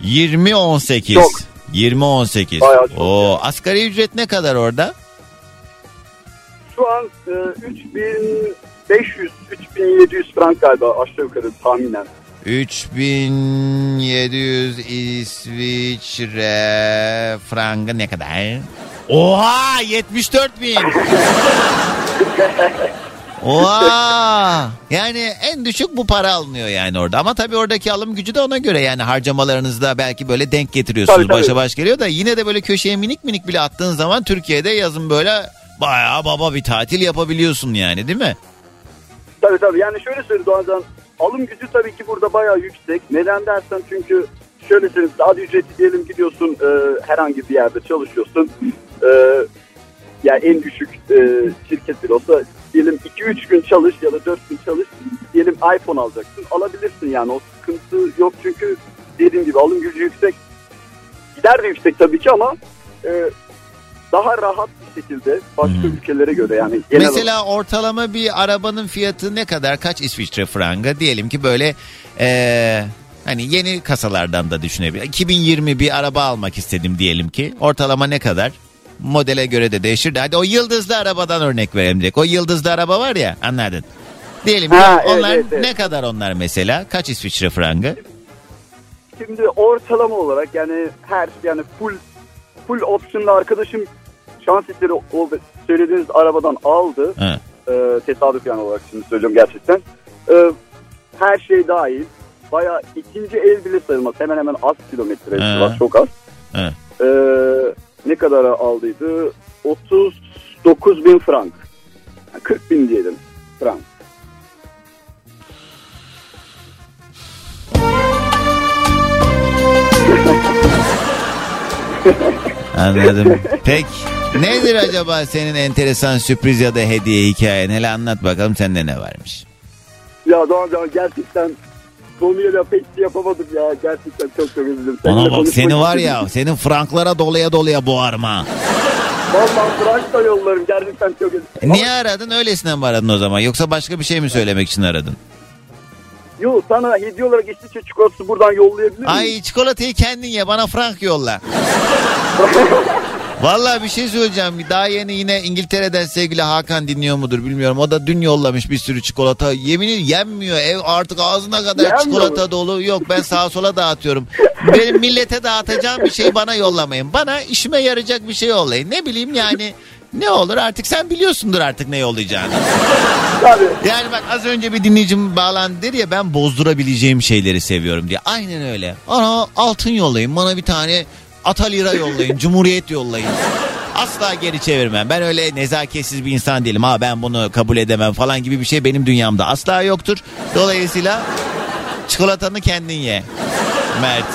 20 18. Çok. 20 18. Bayağı çok Oo, asgari ücret ne kadar orada? Şu an e, 3500 3700 frank galiba aşağı yukarı tahminen. 3700 İsviçre frangı ne kadar? Oha 74 bin. Oha! Yani en düşük bu para alınıyor yani orada. Ama tabii oradaki alım gücü de ona göre yani harcamalarınızda belki böyle denk getiriyorsunuz. Tabii, tabii. Başa baş geliyor da yine de böyle köşeye minik minik bile attığın zaman Türkiye'de yazın böyle bayağı baba bir tatil yapabiliyorsun yani değil mi? Tabii tabii yani şöyle söyleyeyim Doğancan alım gücü tabii ki burada bayağı yüksek. Neden dersen çünkü şöyle söyleyeyim saat ücreti diyelim gidiyorsun e, herhangi bir yerde çalışıyorsun. E, yani en düşük e, şirket bile olsa diyelim 2-3 gün çalış ya da 4 gün çalış diyelim iPhone alacaksın alabilirsin yani o sıkıntı yok çünkü dediğim gibi alım gücü yüksek. Gider de yüksek tabii ki ama e, daha rahat bir şekilde başka ülkelere göre yani genel Mesela ortalama bir arabanın fiyatı ne kadar? Kaç İsviçre frangı? Diyelim ki böyle eee, hani yeni kasalardan da düşünebilir. 2020 bir araba almak istedim diyelim ki. Ortalama ne kadar? Modele göre de değişir. de. Hadi o yıldızlı arabadan örnek verelim direkt. O yıldızlı araba var ya anladın. Diyelim ki Ha, evet, onlar evet, evet. ne kadar onlar mesela? Kaç İsviçre frangı? Şimdi ortalama olarak yani her yani full full option'lı arkadaşım şans eseri o söylediğiniz arabadan aldı. Ha. Ee, tesadüf yani olarak şimdi söylüyorum gerçekten. Ee, her şey dahil. Baya ikinci el bile sayılmaz. Hemen hemen az kilometre çok az. Ha. Ee, ne kadar aldıydı? 39 bin frank. Yani 40 bin diyelim frank. Anladım. Pek nedir acaba senin enteresan sürpriz ya da hediye hikayen? Hele anlat bakalım sende ne varmış? Ya Doğan Can gerçekten konuya da pek şey yapamadım ya. Gerçekten çok çok üzüldüm. Ona bak seni var istedim. ya senin franklara dolaya dolaya boğarım ha. Vallahi bırak da yollarım. Gerçekten çok üzüldüm. E Niye aradın öylesine mi aradın o zaman yoksa başka bir şey mi söylemek için aradın? Yo sana hediye olarak İsviçre çikolatası buradan yollayabilir miyim? Ay çikolatayı kendin ye bana frank yolla. Vallahi bir şey söyleyeceğim. Daha yeni yine İngiltere'den sevgili Hakan dinliyor mudur bilmiyorum. O da dün yollamış bir sürü çikolata. Yemin ederim yenmiyor. Ev artık ağzına kadar Yenmiyor çikolata mu? dolu. Yok ben sağa sola dağıtıyorum. Benim millete dağıtacağım bir şeyi bana yollamayın. Bana işime yarayacak bir şey yollayın. Ne bileyim yani ne olur artık sen biliyorsundur artık ne yollayacağını. Tabii. Yani bak az önce bir dinleyicim bağlandı dedi ya ben bozdurabileceğim şeyleri seviyorum diye. Aynen öyle. Ana altın yollayın bana bir tane atalira yollayın cumhuriyet yollayın. Asla geri çevirmem. Ben öyle nezaketsiz bir insan değilim. Ha ben bunu kabul edemem falan gibi bir şey benim dünyamda asla yoktur. Dolayısıyla çikolatanı kendin ye. Mert.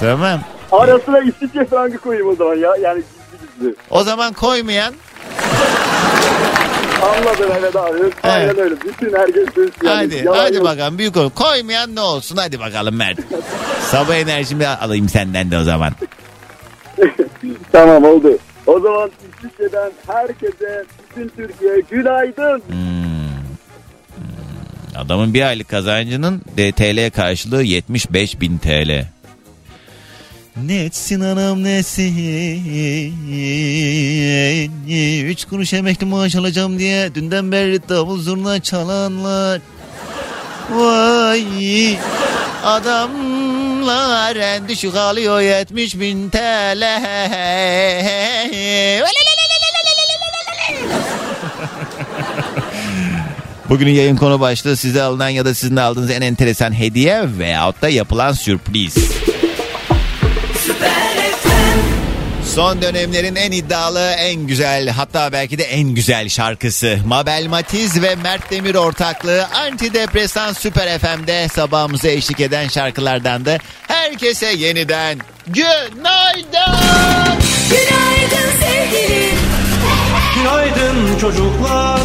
tamam. Arasına İsviçre frangı koyayım o zaman ya. Yani gizli gizli. O zaman koymayan Anladın evet abi. Aynen öyle. Bütün herkes duysun yani. Hadi Yalan hadi yok. bakalım büyük ol. Koymayan ne olsun hadi bakalım Mert. Sabah enerjimi alayım senden de o zaman. Tamam oldu. O zaman İsviçre'den herkese bütün Türkiye günaydın. Adamın bir aylık kazancının TL karşılığı 75 bin TL. Ne etsin anam nesin? Üç kuruş emekli maaş alacağım diye Dünden beri davul zurna çalanlar. Vay! Adamlar en düşük alıyor 70 bin TL Bugünün yayın konu başlığı size alınan ya da sizin aldığınız en enteresan hediye veyahut da yapılan sürpriz. Son dönemlerin en iddialı, en güzel hatta belki de en güzel şarkısı. Mabel Matiz ve Mert Demir ortaklığı Antidepresan Süper FM'de sabahımıza eşlik eden şarkılardan da herkese yeniden günaydın. Günaydın sevgilim. Günaydın çocuklar.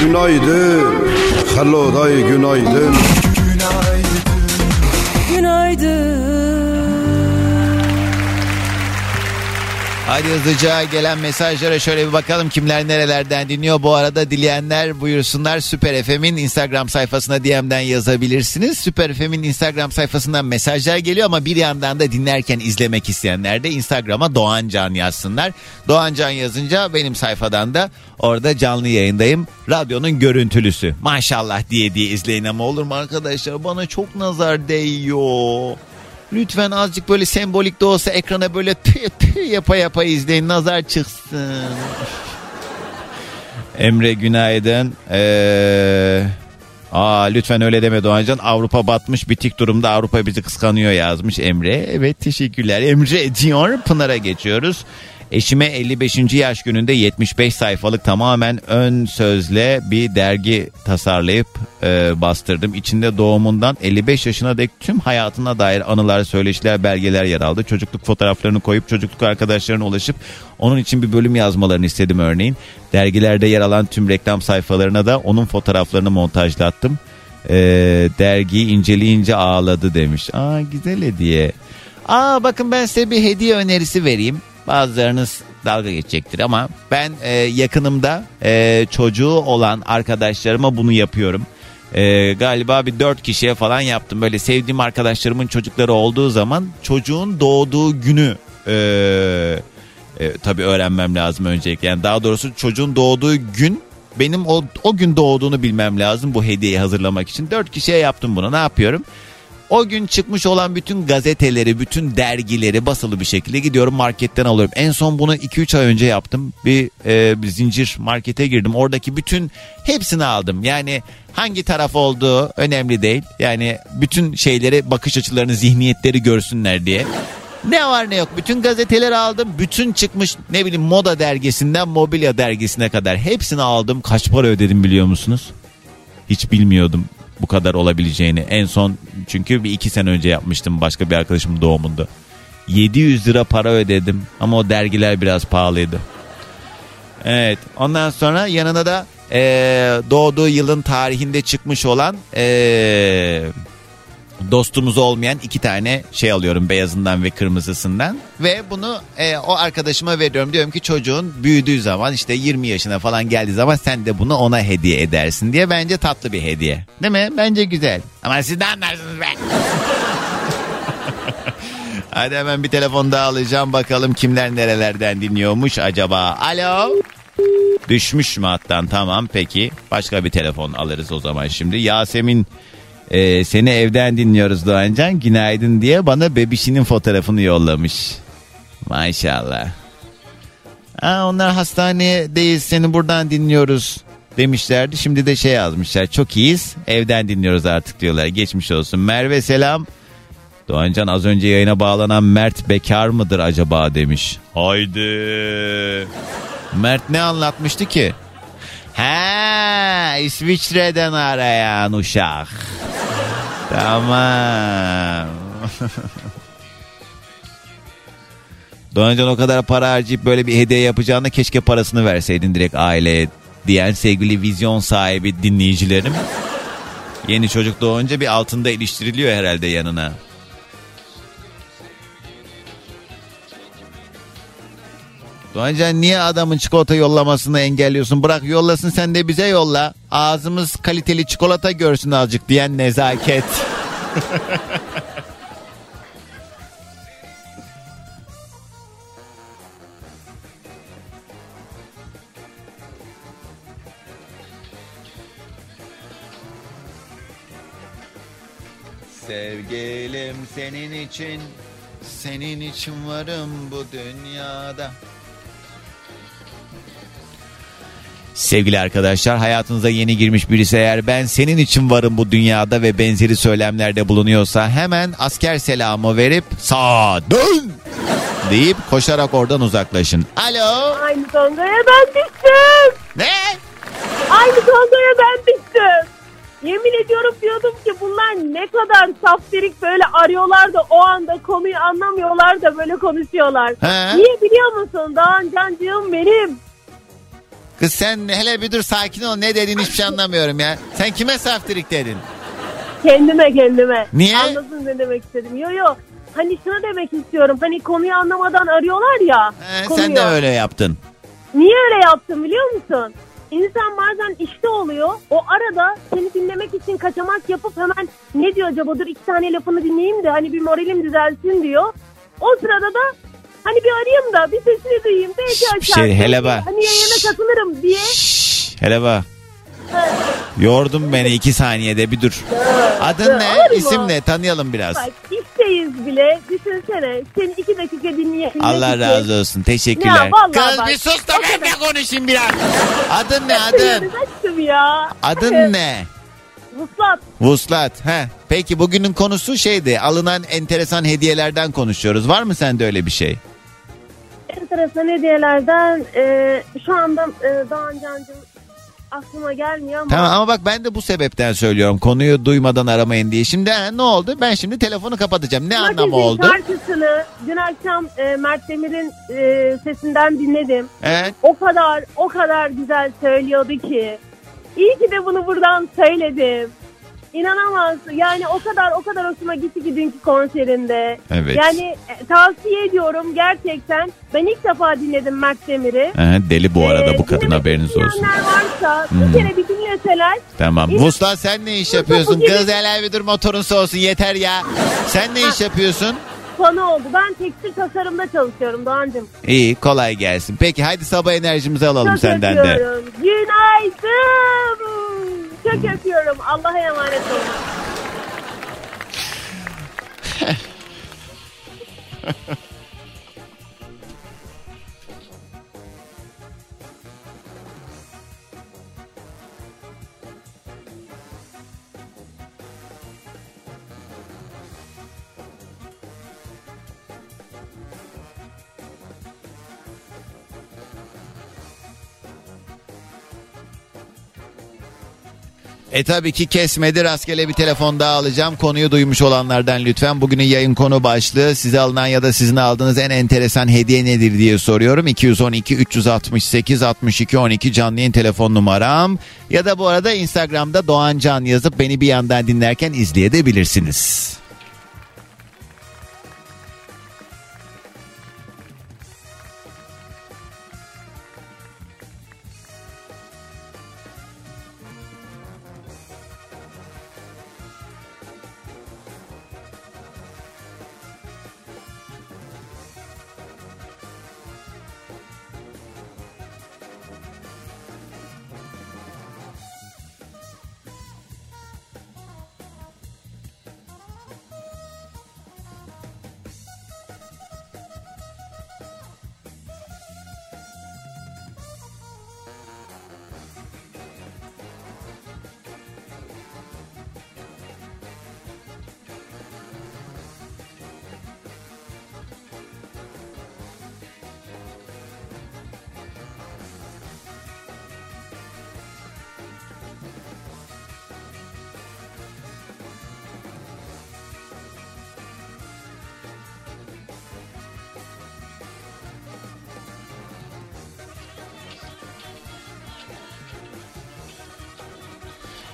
Günaydın. Hello day günaydın. Hadi hızlıca gelen mesajlara şöyle bir bakalım kimler nerelerden dinliyor. Bu arada dileyenler buyursunlar Süper FM'in Instagram sayfasına DM'den yazabilirsiniz. Süper FM'in Instagram sayfasından mesajlar geliyor ama bir yandan da dinlerken izlemek isteyenler de Instagram'a Doğan Can yazsınlar. Doğan Can yazınca benim sayfadan da orada canlı yayındayım. Radyonun görüntülüsü. Maşallah diye diye izleyin ama olur mu arkadaşlar? Bana çok nazar değiyor. Lütfen azıcık böyle sembolik de olsa ekrana böyle tüy tüy yapa yapa izleyin nazar çıksın. Emre günaydın. Ee, aa, lütfen öyle deme Doğancan. Avrupa batmış bitik durumda Avrupa bizi kıskanıyor yazmış Emre. Evet teşekkürler. Emre diyor Pınar'a geçiyoruz. Eşime 55. yaş gününde 75 sayfalık tamamen ön sözle bir dergi tasarlayıp e, bastırdım. İçinde doğumundan 55 yaşına dek tüm hayatına dair anılar, söyleşiler, belgeler yer aldı. Çocukluk fotoğraflarını koyup çocukluk arkadaşlarına ulaşıp onun için bir bölüm yazmalarını istedim örneğin. Dergilerde yer alan tüm reklam sayfalarına da onun fotoğraflarını montajlattım. E, dergiyi inceleyince ağladı demiş. Aa güzel hediye. Aa bakın ben size bir hediye önerisi vereyim. Bazılarınız dalga geçecektir ama ben e, yakınımda e, çocuğu olan arkadaşlarıma bunu yapıyorum. E, galiba bir dört kişiye falan yaptım. Böyle sevdiğim arkadaşlarımın çocukları olduğu zaman çocuğun doğduğu günü e, e, tabii öğrenmem lazım öncelikle. Yani daha doğrusu çocuğun doğduğu gün benim o, o gün doğduğunu bilmem lazım bu hediyeyi hazırlamak için. Dört kişiye yaptım bunu ne yapıyorum? O gün çıkmış olan bütün gazeteleri, bütün dergileri basılı bir şekilde gidiyorum marketten alıyorum. En son bunu 2-3 ay önce yaptım. Bir, e, bir zincir markete girdim. Oradaki bütün hepsini aldım. Yani hangi taraf olduğu önemli değil. Yani bütün şeyleri, bakış açılarını, zihniyetleri görsünler diye. Ne var ne yok bütün gazeteleri aldım. Bütün çıkmış ne bileyim moda dergisinden mobilya dergisine kadar hepsini aldım. Kaç para ödedim biliyor musunuz? Hiç bilmiyordum bu kadar olabileceğini. En son çünkü bir iki sene önce yapmıştım başka bir arkadaşımın doğumunda. 700 lira para ödedim ama o dergiler biraz pahalıydı. Evet ondan sonra yanına da e, doğduğu yılın tarihinde çıkmış olan e, dostumuz olmayan iki tane şey alıyorum beyazından ve kırmızısından. Ve bunu e, o arkadaşıma veriyorum. Diyorum ki çocuğun büyüdüğü zaman işte 20 yaşına falan geldiği zaman sen de bunu ona hediye edersin diye. Bence tatlı bir hediye. Değil mi? Bence güzel. Ama siz de anlarsınız be? Hadi hemen bir telefon daha alacağım. Bakalım kimler nerelerden dinliyormuş acaba? Alo? Düşmüş mü hattan? Tamam peki. Başka bir telefon alırız o zaman şimdi. Yasemin ee, seni evden dinliyoruz Doğancan. Günaydın diye bana bebişinin fotoğrafını yollamış. Maşallah. Aa, onlar hastanedeyiz seni buradan dinliyoruz demişlerdi. Şimdi de şey yazmışlar. Çok iyiyiz. Evden dinliyoruz artık diyorlar. Geçmiş olsun. Merve selam. Doğancan az önce yayına bağlanan Mert bekar mıdır acaba demiş. Haydi. Mert ne anlatmıştı ki? Ha, İsviçre'den arayan uşak. Tamam. Doğancan o kadar para harcayıp böyle bir hediye yapacağına keşke parasını verseydin direkt aileye diyen sevgili vizyon sahibi dinleyicilerim. Yeni çocuk doğunca bir altında iliştiriliyor herhalde yanına. Doğancan niye adamın çikolata yollamasını engelliyorsun? Bırak yollasın sen de bize yolla. Ağzımız kaliteli çikolata görsün azıcık diyen nezaket. Sevgilim senin için, senin için varım bu dünyada. Sevgili arkadaşlar hayatınıza yeni girmiş birisi eğer ben senin için varım bu dünyada ve benzeri söylemlerde bulunuyorsa hemen asker selamı verip sağa dön deyip koşarak oradan uzaklaşın. Alo. Aynı tongaya ben düştüm. Ne? Aynı tongaya ben düştüm. Yemin ediyorum diyordum ki bunlar ne kadar saftirik böyle arıyorlar da o anda konuyu anlamıyorlar da böyle konuşuyorlar. He. Niye biliyor musun? Doğan Cancığım benim. Kız sen hele bir dur sakin ol ne dediğini hiçbir şey anlamıyorum ya. Sen kime saftirik dedin? Kendime kendime. Niye? Anladın ne demek istedim. Yo yo. Hani şunu demek istiyorum. Hani konuyu anlamadan arıyorlar ya. He, konuyu. sen de öyle yaptın. Niye öyle yaptım biliyor musun? İnsan bazen işte oluyor. O arada seni dinlemek için kaçamak yapıp hemen ne diyor acaba dur iki tane lafını dinleyeyim de hani bir moralim düzelsin diyor. O sırada da hani bir arayayım da bir sesini duyayım. Belki açar. şey, hele bak. Hani yayına katılırım diye. Hele bak. Yordun beni iki saniyede bir dur. Adın ne? olur mu? İsim ne? Tanıyalım biraz. Bak işteyiz bile. Düşünsene seni iki dakika dinleyebilmek Allah razı olsun. Teşekkürler. Ya vallahi Kız bak. bir sus da ben de konuşayım biraz. Adın ne Adın. ya. Adın ne? Vuslat. Vuslat. He. Peki bugünün konusu şeydi. Alınan enteresan hediyelerden konuşuyoruz. Var mı sende öyle bir şey? Enteresan hediyelerden e, şu anda e, Doğan Can'cığım aklıma gelmiyor ama. Tamam ama bak ben de bu sebepten söylüyorum. Konuyu duymadan aramayın diye. Şimdi ha, ne oldu? Ben şimdi telefonu kapatacağım. Ne anlamı Magazin oldu? şarkısını dün akşam e, Mert Demir'in e, sesinden dinledim. Evet. O kadar o kadar güzel söylüyordu ki. İyi ki de bunu buradan söyledim. İnanamazsın. Yani o kadar o kadar hoşuma gitti ki dünkü konserinde. Evet. Yani e, tavsiye ediyorum gerçekten. Ben ilk defa dinledim Mert Demir'i. He, deli bu arada Ee, bu kadın haberiniz olsun. varsa Hmm. bir kere bir dinleseler. Tamam. İnan- sen ne iş yapıyorsun? Kız hele bir dur motorun soğusun yeter ya. Sen ne iş yapıyorsun? Konu oldu. Ben tekstil tasarımda çalışıyorum Doğancığım. İyi kolay gelsin. Peki haydi sabah enerjimizi alalım Çok senden de. öpüyorum. Günaydın. Çok öpüyorum. Allah'a emanet olun. E tabii ki kesmedi rastgele bir telefon daha alacağım. Konuyu duymuş olanlardan lütfen. Bugünün yayın konu başlığı size alınan ya da sizin aldığınız en enteresan hediye nedir diye soruyorum. 212 368 62 12 canlı yayın telefon numaram. Ya da bu arada Instagram'da Doğan Can yazıp beni bir yandan dinlerken izleyebilirsiniz.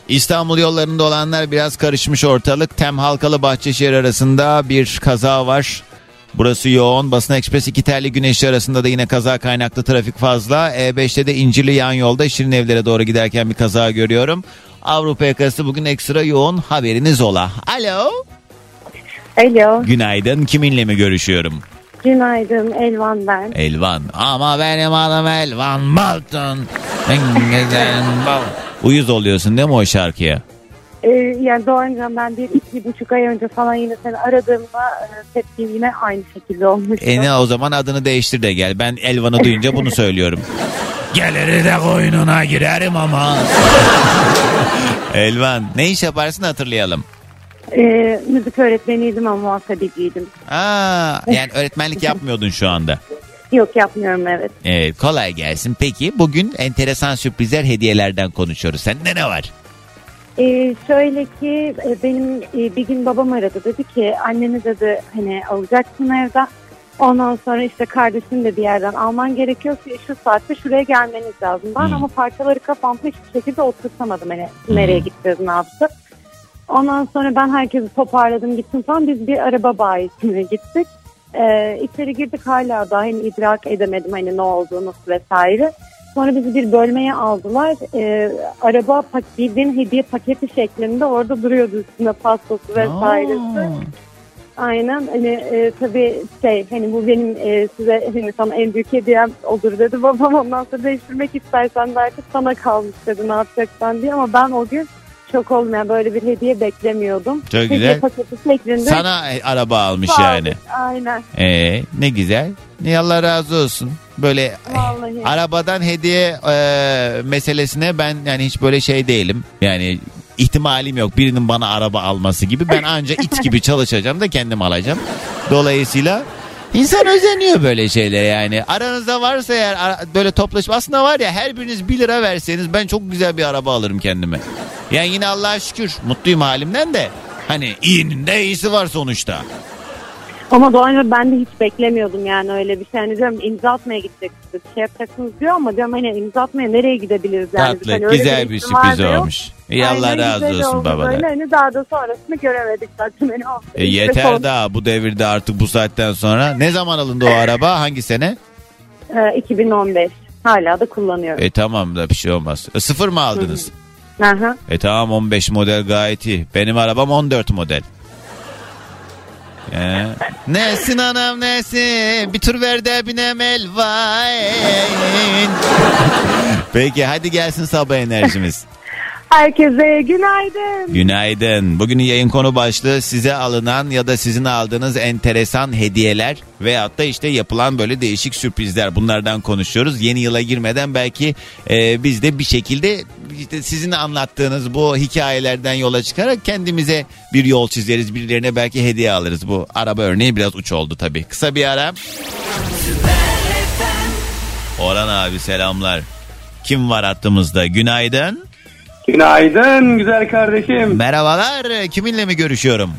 İstanbul yollarında olanlar biraz karışmış ortalık. Tem Halkalı Bahçeşehir arasında bir kaza var. Burası yoğun. Basın Ekspres iki terli güneşli arasında da yine kaza kaynaklı trafik fazla. E5'te de İncirli yan yolda Şirin evlere doğru giderken bir kaza görüyorum. Avrupa yakası bugün ekstra yoğun haberiniz ola. Alo. Alo, Günaydın. Kiminle mi görüşüyorum? günaydın Elvan ben. Elvan. Ama benim adım Elvan Balton. En güzel bal. Uyuz oluyorsun değil mi o şarkıya? Ee, yani Doğancan ben bir iki buçuk ay önce falan yine seni aradığımda e, tepkim yine aynı şekilde olmuştu. E ne o zaman adını değiştir de gel. Ben Elvan'ı duyunca bunu söylüyorum. Geliri de koynuna girerim ama. Elvan ne iş yaparsın hatırlayalım. Ee, müzik öğretmeniydim ama muhasebeciydim. Aa, yani öğretmenlik yapmıyordun şu anda. Yok yapmıyorum evet. Evet kolay gelsin. Peki bugün enteresan sürprizler hediyelerden konuşuyoruz. Sende ne var? Ee, şöyle ki e, benim e, bir gün babam aradı dedi ki anneni dedi hani alacaksın evden. Ondan sonra işte kardeşini de bir yerden alman gerekiyor ki şu saatte şuraya gelmeniz lazım. Ben ama parçaları kafamda hiçbir şekilde oturtamadım hani nereye gideceğiz ne yaptık. Ondan sonra ben herkesi toparladım gittim falan biz bir araba bayisine gittik. Ee, içeri girdik hala daha hani idrak edemedim hani ne olduğunu vesaire. Sonra bizi bir bölmeye aldılar. Ee, araba pak bildiğin hediye paketi şeklinde orada duruyordu üstünde pastası vesairesi. Aynen hani e, tabii şey hani bu benim e, size hani sana en büyük hediyem olur dedi babam ondan sonra değiştirmek istersen de artık sana kalmış dedi ne yapacaksan diye ama ben o gün şok oldum yani böyle bir hediye beklemiyordum. Çok Hediye güzel. paketi şeklinde. Sana e, araba almış Sağ yani. Aynen. Ee, ne güzel. Ne Allah razı olsun. Böyle Vallahi. arabadan hediye e, meselesine ben yani hiç böyle şey değilim. Yani ihtimalim yok birinin bana araba alması gibi. Ben anca it gibi çalışacağım da kendim alacağım. Dolayısıyla insan özeniyor böyle şeylere yani. Aranızda varsa eğer böyle toplaşma aslında var ya her biriniz 1 lira verseniz ben çok güzel bir araba alırım kendime. Yani yine Allah'a şükür mutluyum halimden de. Hani iyinin de iyisi var sonuçta. Ama Doğan ben de hiç beklemiyordum yani öyle bir şey. Hani diyorum imza atmaya gideceksiniz. Bir şey yapacaksınız diyor ama diyorum hani imza atmaya nereye gidebiliriz yani. Tatlı, hani güzel bir ihtimal sürpriz olmuş. İyi Allah Aynen, razı güzel olsun babalar. Böyle hani daha da sonrasını göremedik zaten. Hani. E, yeter son- daha bu devirde artık bu saatten sonra. Ne zaman alındı o araba? Hangi sene? Ee, 2015. Hala da kullanıyorum. E tamam da bir şey olmaz. E, sıfır mı aldınız? Aha. E tamam 15 model gayet iyi. Benim arabam 14 model. E, nesin anam nesin? Bir tur ver de binem elvayn. Peki hadi gelsin sabah enerjimiz. Herkese günaydın. Günaydın. Bugünün yayın konu başlığı size alınan ya da sizin aldığınız enteresan hediyeler veyahut da işte yapılan böyle değişik sürprizler. Bunlardan konuşuyoruz. Yeni yıla girmeden belki e, biz de bir şekilde işte sizin anlattığınız bu hikayelerden yola çıkarak kendimize bir yol çizeriz. Birilerine belki hediye alırız. Bu araba örneği biraz uç oldu tabii. Kısa bir ara. Orhan abi selamlar. Kim var hattımızda? Günaydın. Günaydın güzel kardeşim. Merhabalar. Kiminle mi görüşüyorum?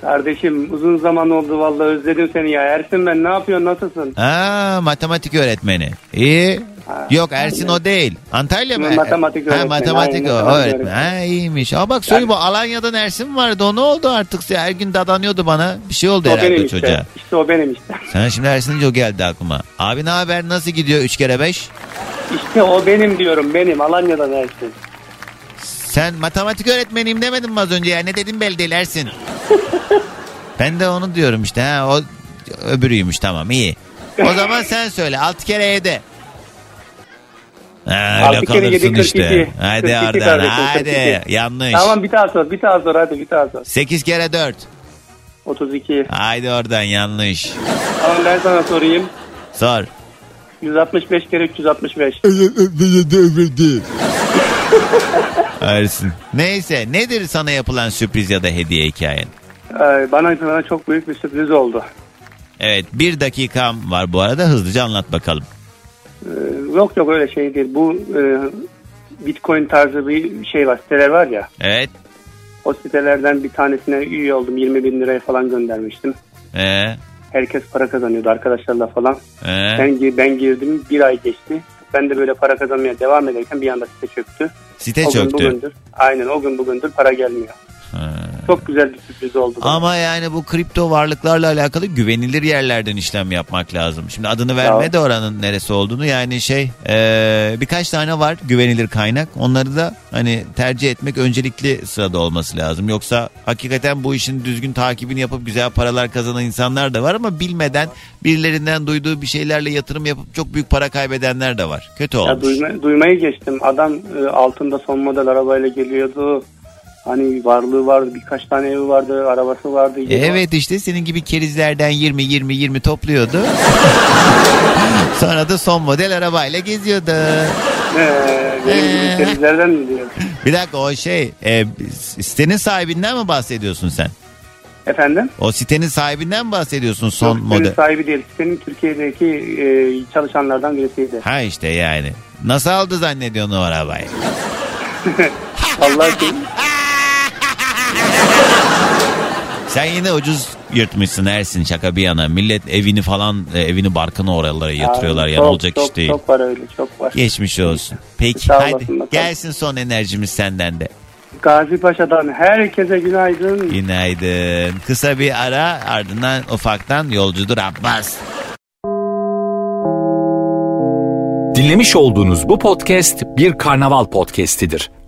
Kardeşim uzun zaman oldu vallahi özledim seni ya. Ersin ben ne yapıyorsun nasılsın? Aa, matematik öğretmeni. İyi. Yok Ersin o değil. Antalya mı? Matematik Ha, öğretmeni, matematik aynen, o matematik öğretmen. Ha, iyiymiş. Aa bak söyle bu Alanya'dan Ersin vardı. O ne oldu artık? Her gün dadanıyordu bana. Bir şey oldu o herhalde benim işte. çocuğa. İşte o benim işte. Sana şimdi Ersin o geldi aklıma. Abi ne haber? Nasıl gidiyor 3 kere 5? İşte o benim diyorum benim Alanya'dan Ersin. Sen matematik öğretmeniyim demedin mi az önce ya? Ne dedim belli değil Ersin. ben de onu diyorum işte. Ha, o öbürüymüş tamam iyi. O zaman sen söyle 6 kere 7. Ha, öyle Altı kere yedi, kalırsın işte. Hadi kardeşim, hadi. Yanlış. Tamam bir daha sor bir daha sor hadi bir daha sor. 8 kere 4. 32. Haydi oradan yanlış. Tamam ben sana sorayım. Sor. 165 kere 365. Ersin. Neyse nedir sana yapılan sürpriz ya da hediye hikayen? Ee, bana, bana çok büyük bir sürpriz oldu. Evet bir dakikam var bu arada hızlıca anlat bakalım. Ee, yok yok öyle şey değil. Bu e, Bitcoin tarzı bir şey var. Siteler var ya. Evet. O sitelerden bir tanesine üye oldum. 20 bin liraya falan göndermiştim. Ee, Herkes para kazanıyordu arkadaşlarla falan. ee. Ben, ben girdim bir ay geçti. Ben de böyle para kazanmaya devam ederken bir anda site çöktü. Site o gün çöktü. bugündür, aynen o gün bugündür para gelmiyor. Ha. Çok güzel bir sürpriz oldu. Ama yani bu kripto varlıklarla alakalı güvenilir yerlerden işlem yapmak lazım. Şimdi adını verme de oranın neresi olduğunu yani şey eee, birkaç tane var güvenilir kaynak. Onları da hani tercih etmek öncelikli sırada olması lazım. Yoksa hakikaten bu işin düzgün takibini yapıp güzel paralar kazanan insanlar da var ama bilmeden birilerinden duyduğu bir şeylerle yatırım yapıp çok büyük para kaybedenler de var. Kötü Ya olmuş. duyma- duymayı geçtim. Adam e, altında son model arabayla geliyordu. Hani varlığı vardı, birkaç tane evi vardı, arabası vardı. E, Evet işte senin gibi kerizlerden 20 20 20 topluyordu. Sonra da son model arabayla geziyordu. Ee, benim gibi kerizlerden mi diyor? Bir dakika o şey e, sitenin sahibinden mi bahsediyorsun sen? Efendim? O sitenin sahibinden mi bahsediyorsun son Yok, model? Senin sahibi değil. Senin Türkiye'deki e, çalışanlardan birisiydi. Ha işte yani. Nasıl aldı zannediyorsun o arabayı? Vallahi ki Sen yine ucuz yırtmışsın Ersin şaka bir yana. Millet evini falan e, evini barkını oralara yatırıyorlar yani çok, olacak çok, iş değil. Çok var öyle çok var. Geçmiş olsun. Peki Sağ hadi olasın bakalım. gelsin son enerjimiz senden de. Gazi Paşa'dan herkese günaydın. Günaydın. Kısa bir ara ardından ufaktan yolcudur Abbas. Dinlemiş olduğunuz bu podcast bir karnaval podcastidir.